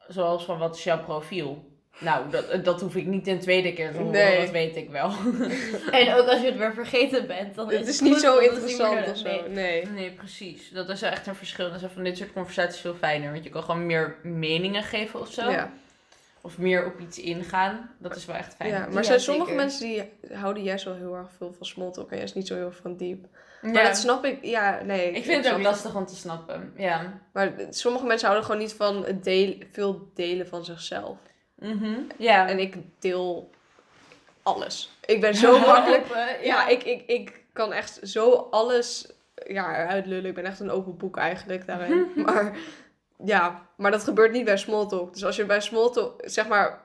Zoals van wat is jouw profiel? Nou, dat, dat hoef ik niet een tweede keer te horen, Nee. dat weet ik wel. En ook als je het weer vergeten bent, dan is Het is niet zo het is niet interessant of zo. Nee. Nee. Nee, precies. Dat is echt een verschil. Dus van dit soort conversaties veel fijner. Want je kan gewoon meer meningen geven of zo. Ja. Of meer op iets ingaan. Dat is wel echt fijn. Ja, maar Ja, zijn sommige zeker. mensen die houden juist wel heel erg veel van small talk en juist niet zo heel erg van diep. Ja. Maar dat snap ik, ja, nee. Ik vind het ook lastig om te snappen. Ja. Maar sommige mensen houden gewoon niet van het deel, veel delen van zichzelf. Mhm. Ja. En ik deel alles. Ik ben zo makkelijk. Ja, ik, ik, ik kan echt zo alles ja, eruit lullen. Ik ben echt een open boek eigenlijk daarin. maar ja, maar dat gebeurt niet bij Smalltalk. Dus als je bij Smalltalk, zeg maar,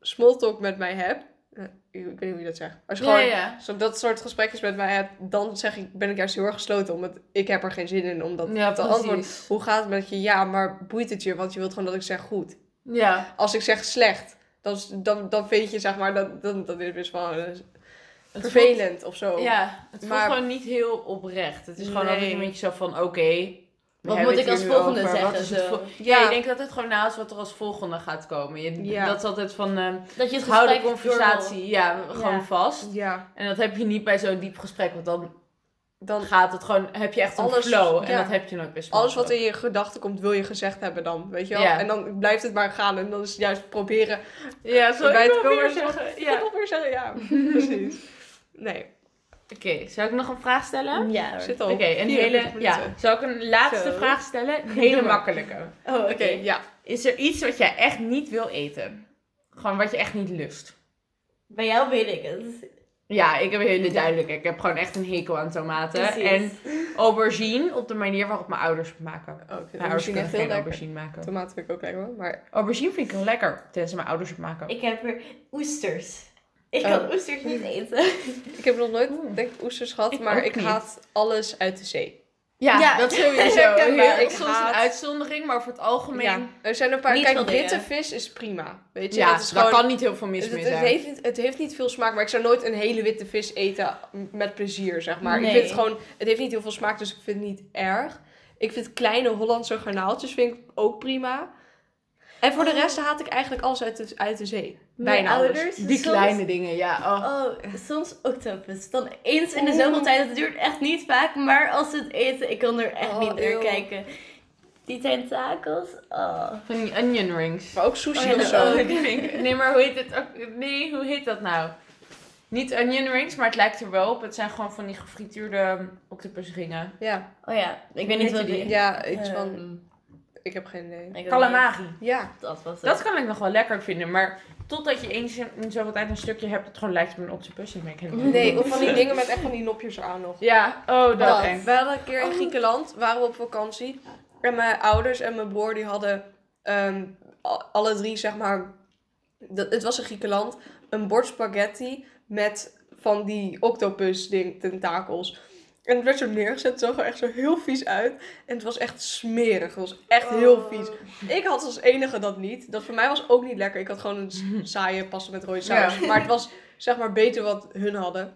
Smalltalk met mij hebt. eh, Ik weet niet hoe je dat zegt. Als je Ja, gewoon ja. zo dat soort gesprekjes met mij hebt, dan zeg ik, ben ik juist heel erg gesloten. Omdat ik heb er geen zin in om dat Ja, te antwoorden. Hoe gaat het met je? Ja, maar boeit het je? Want je wilt gewoon dat ik zeg goed. Ja. Als ik zeg slecht, dan, dan, dan vind je zeg maar, dat, dan, dan is best wel eh, vervelend of zo. ja, het voelt Maar- gewoon niet heel oprecht. Het is gewoon altijd een beetje zo van, oké. Wat moet ik als volgende over. zeggen, zo? ja, Ja. ik denk dat het gewoon naast wat er als volgende gaat komen. Je, Ja. Dat is altijd van, ehm Dat je het hou de conversatie ja, gewoon vast. Ja, En dat heb je niet bij zo'n diep gesprek, want dan dan gaat het gewoon, heb je echt een Alles- flow. En dat heb je nooit bij alles wat in je gedachten komt, wil je gezegd hebben dan, weet je wel? Ja. En dan blijft het maar gaan en dan is het juist proberen Ja, zo bij ik te komen zeggen. Ja. Weer zeggen, ja, precies. Nee, Oké, zou ik nog een vraag stellen? Ja, hoor. zit al Oké, een 44 hele. Ja, zal ik een laatste Zo. vraag stellen? Een hele makkelijke. Oh, oké. Ja. Is er iets wat jij echt niet wil eten? Gewoon wat je echt niet lust. Bij jou weet ik het. Ja, ik heb een hele duidelijke. Ik heb gewoon echt een hekel aan tomaten. Precies. En aubergine op de manier waarop mijn ouders het maken. Oh, Mijn ouders aubergine kunnen echt heel geen lekker. aubergine maken. Tomaten vind ik ook lekker hoor. Maar Aubergine vind ik heel lekker, tenzij mijn ouders het maken. Ik heb er oesters. Ik Oh. kan oesters niet eten. ik heb nog nooit denk ik, oesters gehad. Ik maar ik niet. haat alles uit de zee. Ja, Ja, dat sowieso. herkenbaar. Heel, Ik soms haat- een uitzondering, maar over het algemeen... Ja, er zijn een paar. Niet kijk, witte vis is prima. Weet je, Ja, dat is daar gewoon. kan niet heel veel mis het, mee het, zijn. heeft niet, het heeft niet veel smaak, maar ik zou nooit een hele witte vis eten met plezier, zeg maar. Ik vind het gewoon, het heeft niet heel veel smaak, dus ik vind het niet erg. Ik vind kleine Hollandse garnaaltjes vind ik ook prima. En voor de rest haat ik eigenlijk alles uit de, uit de zee. Mijn Bijna alles. ouders. Die soms- kleine dingen, ja. Oh. Oh, soms octopus. Dan eens in de zoveel tijd. Het duurt echt niet vaak, maar als ze het eten, ik kan er echt Oh, niet naar kijken. Die tentakels. Oh. Van die onion rings. Maar ook sushi Oh of zo. ook. Die vind ik- Nee, maar hoe heet het ook? Nee, hoe heet dat nou? Niet onion rings, maar het lijkt er wel op. Het zijn gewoon van die gefrituurde octopusringen. Ja, Oh ja, ik weet niet wat die? die... ja iets van, ik heb geen idee. ik weet Calamari. Ja. Dat was het. Dat kan ik nog wel lekker vinden, maar totdat je eens in zoveel tijd een stukje hebt dat gewoon lijkt op een octopus. Ben ik nee, of van die dingen met echt van die nopjes eraan nog. Ja, oh, dat eng. We hadden een keer in Oh. Griekenland, waren we op vakantie. En mijn ouders en mijn broer die hadden ehm, al- alle drie, zeg maar, dat, het was in Griekenland, een bord spaghetti met van die octopus ding, tentakels. En het werd zo neergezet, het zag er echt zo heel vies uit. En het was echt smerig, het was echt heel Oh. vies. Ik had als enige dat niet. Dat voor mij was ook niet lekker. Ik had gewoon een saaie pasta met rode saus. Ja. Maar het was zeg maar beter wat hun hadden.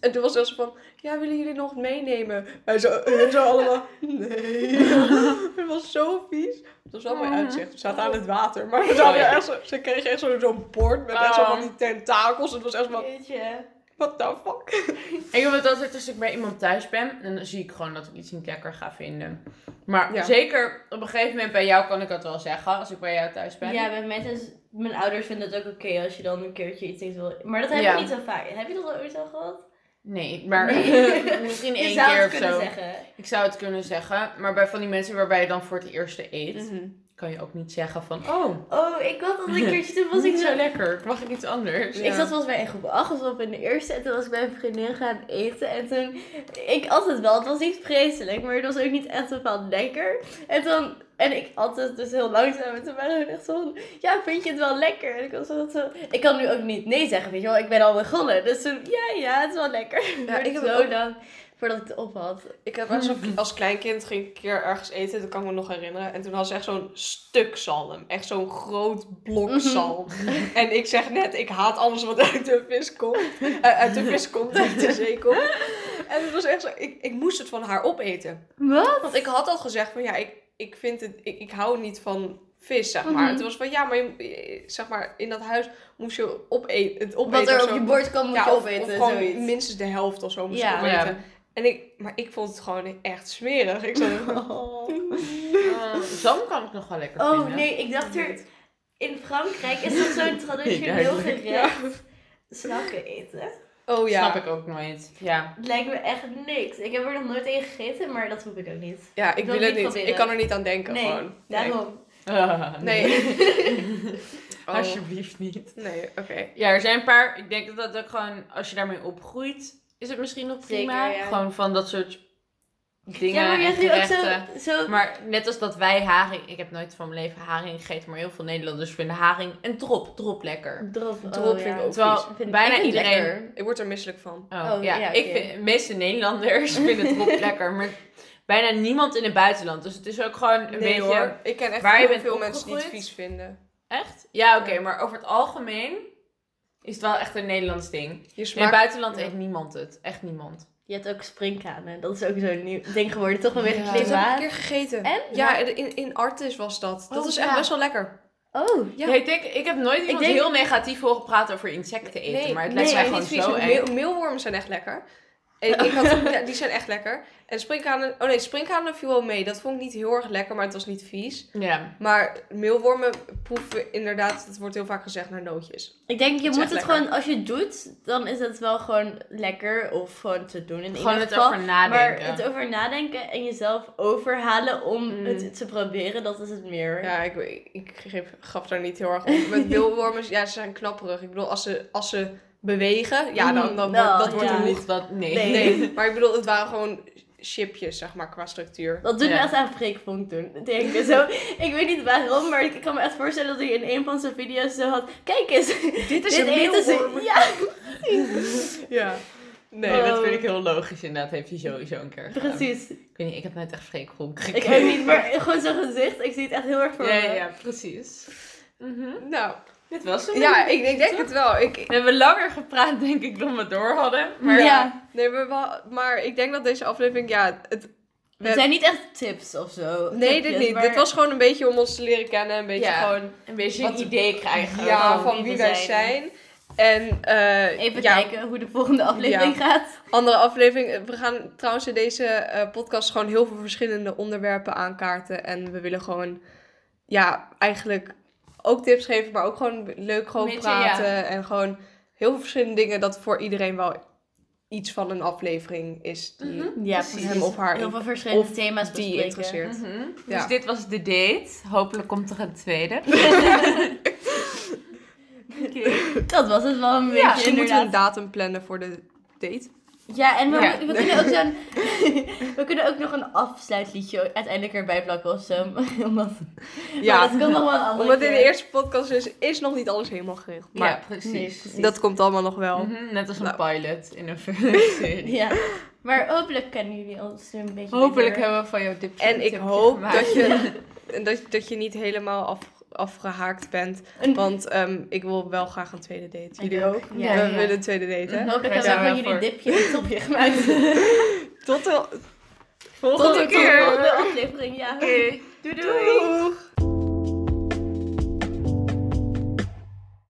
En toen was het zo van, ja, willen jullie nog meenemen? Wij zo, hun zo allemaal, nee. het was zo vies. Het was wel mooi Mhm. uitzicht. We zaten aan het water. Maar we zaten echt zo, ze kregen echt zo- zo'n bord met echt zo van die tentakels. Het was echt van, Jeetje. What the fuck? Ik heb het altijd als ik bij iemand thuis ben, en dan zie ik gewoon dat ik iets niet lekker ga vinden. Maar Ja. zeker op een gegeven moment bij jou kan ik dat wel zeggen, als ik bij jou thuis ben. Ja, bij mij is, mijn ouders vinden het ook oké als je dan een keertje iets wil. Maar dat heb Ja. je niet zo vaak. Heb je dat al ooit al gehad? Nee, maar Nee. misschien één keer of zo. zeggen. Ik zou het kunnen zeggen, maar bij van die mensen waarbij je dan voor het eerste eet, Mhm. Kan je ook niet zeggen van, oh, Oh, ik had dat een keertje. Toen was ik zo zo lekker, mag ik iets anders? Ja. Ik zat volgens mij in groep 8 of op in de eerste. En toen was ik bij een vriendin gaan eten. En toen, ik at het wel. Het was niet vreselijk, maar het was ook niet echt bepaald lekker. En toen, en ik at het dus heel langzaam. En toen waren we echt zo van, ja, vind je het wel lekker? En ik was zo, zo ik kan nu ook niet nee zeggen, weet je wel. Ik ben al begonnen. Dus toen, ja, ja, het is wel lekker. Ja, ik ik heb zo ook- lang voordat ik het op had. Ik heb als, als kleinkind ging ik een keer ergens eten, dat kan ik me nog herinneren. En toen had ze echt zo'n stuk zalm. Echt zo'n groot blok Mhm. zalm. En ik zeg net, ik haat alles wat uit de vis komt. Eh, uit de vis komt, uit de zee komt. En het was echt zo, ik, ik moest het van haar opeten. Wat? Want ik had al gezegd van ja, ik, ik vind het, ik, ik hou niet van vis, zeg maar. Mhm. En toen was van ja, maar je- zeg maar, in dat huis moest je opeten, het opeten Wat er op zo. je bord kan, moet Ja, je of, opeten. of gewoon zoiets. minstens de helft of zo moest Ja. je opeten. Ja. En ik, maar ik vond het gewoon echt smerig. Ik zei, Oh. Uh, zalm kan ik nog wel lekker Oh vinden. nee, ik dacht er. In Frankrijk is dat zo'n traditioneel gerecht. Snakken eten. oh ja. Snap ik ook nooit. Ja. Het lijkt me echt niks. Ik heb er nog nooit een gegeten, maar dat hoef ik ook niet. Ja, ik Ik wil wil het niet proberen. Ik kan er niet aan denken nee, gewoon. daarom. Ah, Nee. Oh. Alsjeblieft niet. Nee, oké. Ja, er zijn een paar. Ik denk dat dat ook gewoon, als je daarmee opgroeit, is het misschien nog prima. Zeker, ja. Gewoon van dat soort dingen ja, maar je en hebt nu ook gerechten. zo... zo Maar net als dat wij haring, ik heb nooit van mijn leven haring gegeten, maar heel veel Nederlanders vinden haring en drop, drop lekker. drop, Drop oh, vind ik ja. ook Terwijl vind- bijna ik iedereen. lekker. Ik word er misselijk van. Oh, Oh, ja, ja, ik vind, de meeste Nederlanders vinden drop lekker, maar bijna niemand in het buitenland. Dus het is ook gewoon een nee beetje. hoor. Ik ken echt waar je heel veel mensen die het vies vinden. Echt? Ja, oké, Ja. maar over het algemeen is het wel echt een Nederlands ding. Je In het buitenland ja. eet niemand het. Echt niemand. Je hebt ook springkanen. Dat is ook zo'n nieuw ding geworden. Toch vanwege Ja. Dit heb ik een keer gegeten. En? Ja, in, in Artis was dat. Dat Oh, is echt ja. best wel lekker. Oh. Ja. Ja. ik, denk, ik heb nooit iemand denk- heel negatief horen praten over insecten eten. Nee, maar het nee, lijkt mij gewoon niet zo vies. Meel- meelwormen zijn echt lekker. En ik had, ja, die zijn echt lekker. En springkanen... Oh nee, springkanen viel wel mee. Dat vond ik niet heel erg lekker, maar het was niet vies. Ja. Maar meelwormen proeven inderdaad, het wordt heel vaak gezegd, naar nootjes. Ik denk, je Het moet het lekker. gewoon, als je het doet, dan is het wel gewoon lekker of gewoon te doen in Gewoon ieder het geval. over nadenken. Maar het over nadenken en jezelf overhalen om Mm. het te proberen, dat is het meer. Ja, ik, ik, ik geef, gaf daar niet heel erg op. Met meelwormen, ja, ze zijn knapperig. Ik bedoel, als ze, als ze bewegen. Ja, dan, dan, wordt- dat wordt ja. hem niet. Wat, nee. Nee. Nee, maar ik bedoel, het waren gewoon chipjes, zeg maar, qua structuur. Dat doet me Ja. echt aan Freekvonk doen. Ik denk zo, ik weet niet waarom, maar ik kan me echt voorstellen dat hij in een van zijn video's zo had. Kijk eens, Dit is dit een meelworm. Ja, Ja. Nee, Oh. dat vind ik heel logisch inderdaad. Heeft hij sowieso een keer gedaan. precies. Ik weet niet, ik heb net echt freekgroep Ik ook niet, maar gewoon zijn gezicht. Ik zie het echt heel erg voor Ja, me. ja, ja, precies. Mhm. Nou, Dit was hem. ja, ik, ik denk het wel. Ik, We hebben langer gepraat, denk ik, dan we door hadden. Maar ja. nee, maar, wel- maar ik denk dat deze aflevering, ja, het, we Het zijn niet echt tips of zo. Nee, dit niet. maar- Dit was gewoon een beetje om ons te leren kennen. Een beetje Ja. gewoon een beetje een idee krijgen. ja, van van wie wij zijn. zijn. En eh, Even ja, kijken hoe de volgende aflevering gaat. andere aflevering. We gaan trouwens in deze eh, podcast gewoon heel veel verschillende onderwerpen aankaarten. En we willen gewoon, ja, eigenlijk ook tips geven, maar ook gewoon leuk gewoon Beetje, praten. En gewoon heel veel verschillende dingen dat voor iedereen wel iets van een aflevering is die Ja, Precies. precies. hem of haar Heel veel verschillende of thema's die bespreken. interesseert. Mhm. Ja. Dus dit was de date. Hopelijk komt er een tweede. Dat was het wel een beetje, Ja, misschien moeten we een datum plannen voor de date. Ja, en we, Ja. we kunnen ook zo'n... we kunnen ook nog een afsluitliedje uiteindelijk erbij plakken of zo. Omdat, Ja. Dat kan nog wel een Omdat dit de eerste podcast is, is nog niet alles helemaal geregeld. Maar ja, precies. Nee, precies. dat komt allemaal nog wel. Mhm, Net als een Nou. pilot in een serie. Ja, maar hopelijk kennen jullie ons een beetje Hopelijk beter. hebben we van jouw dipje En ik hoop gemaakt. dat je, en dat, dat je niet helemaal af, afgehaakt bent. Een- Want ehm, ik wil wel graag een tweede date. Jullie ook? Ja, we ja. willen een tweede date, hè? Hopelijk Daar hebben we jullie voor. dipje een topje gemaakt. Tot de Tot volgende de keer. volgende aflevering, ja. Oké. Doei doei! Doeg!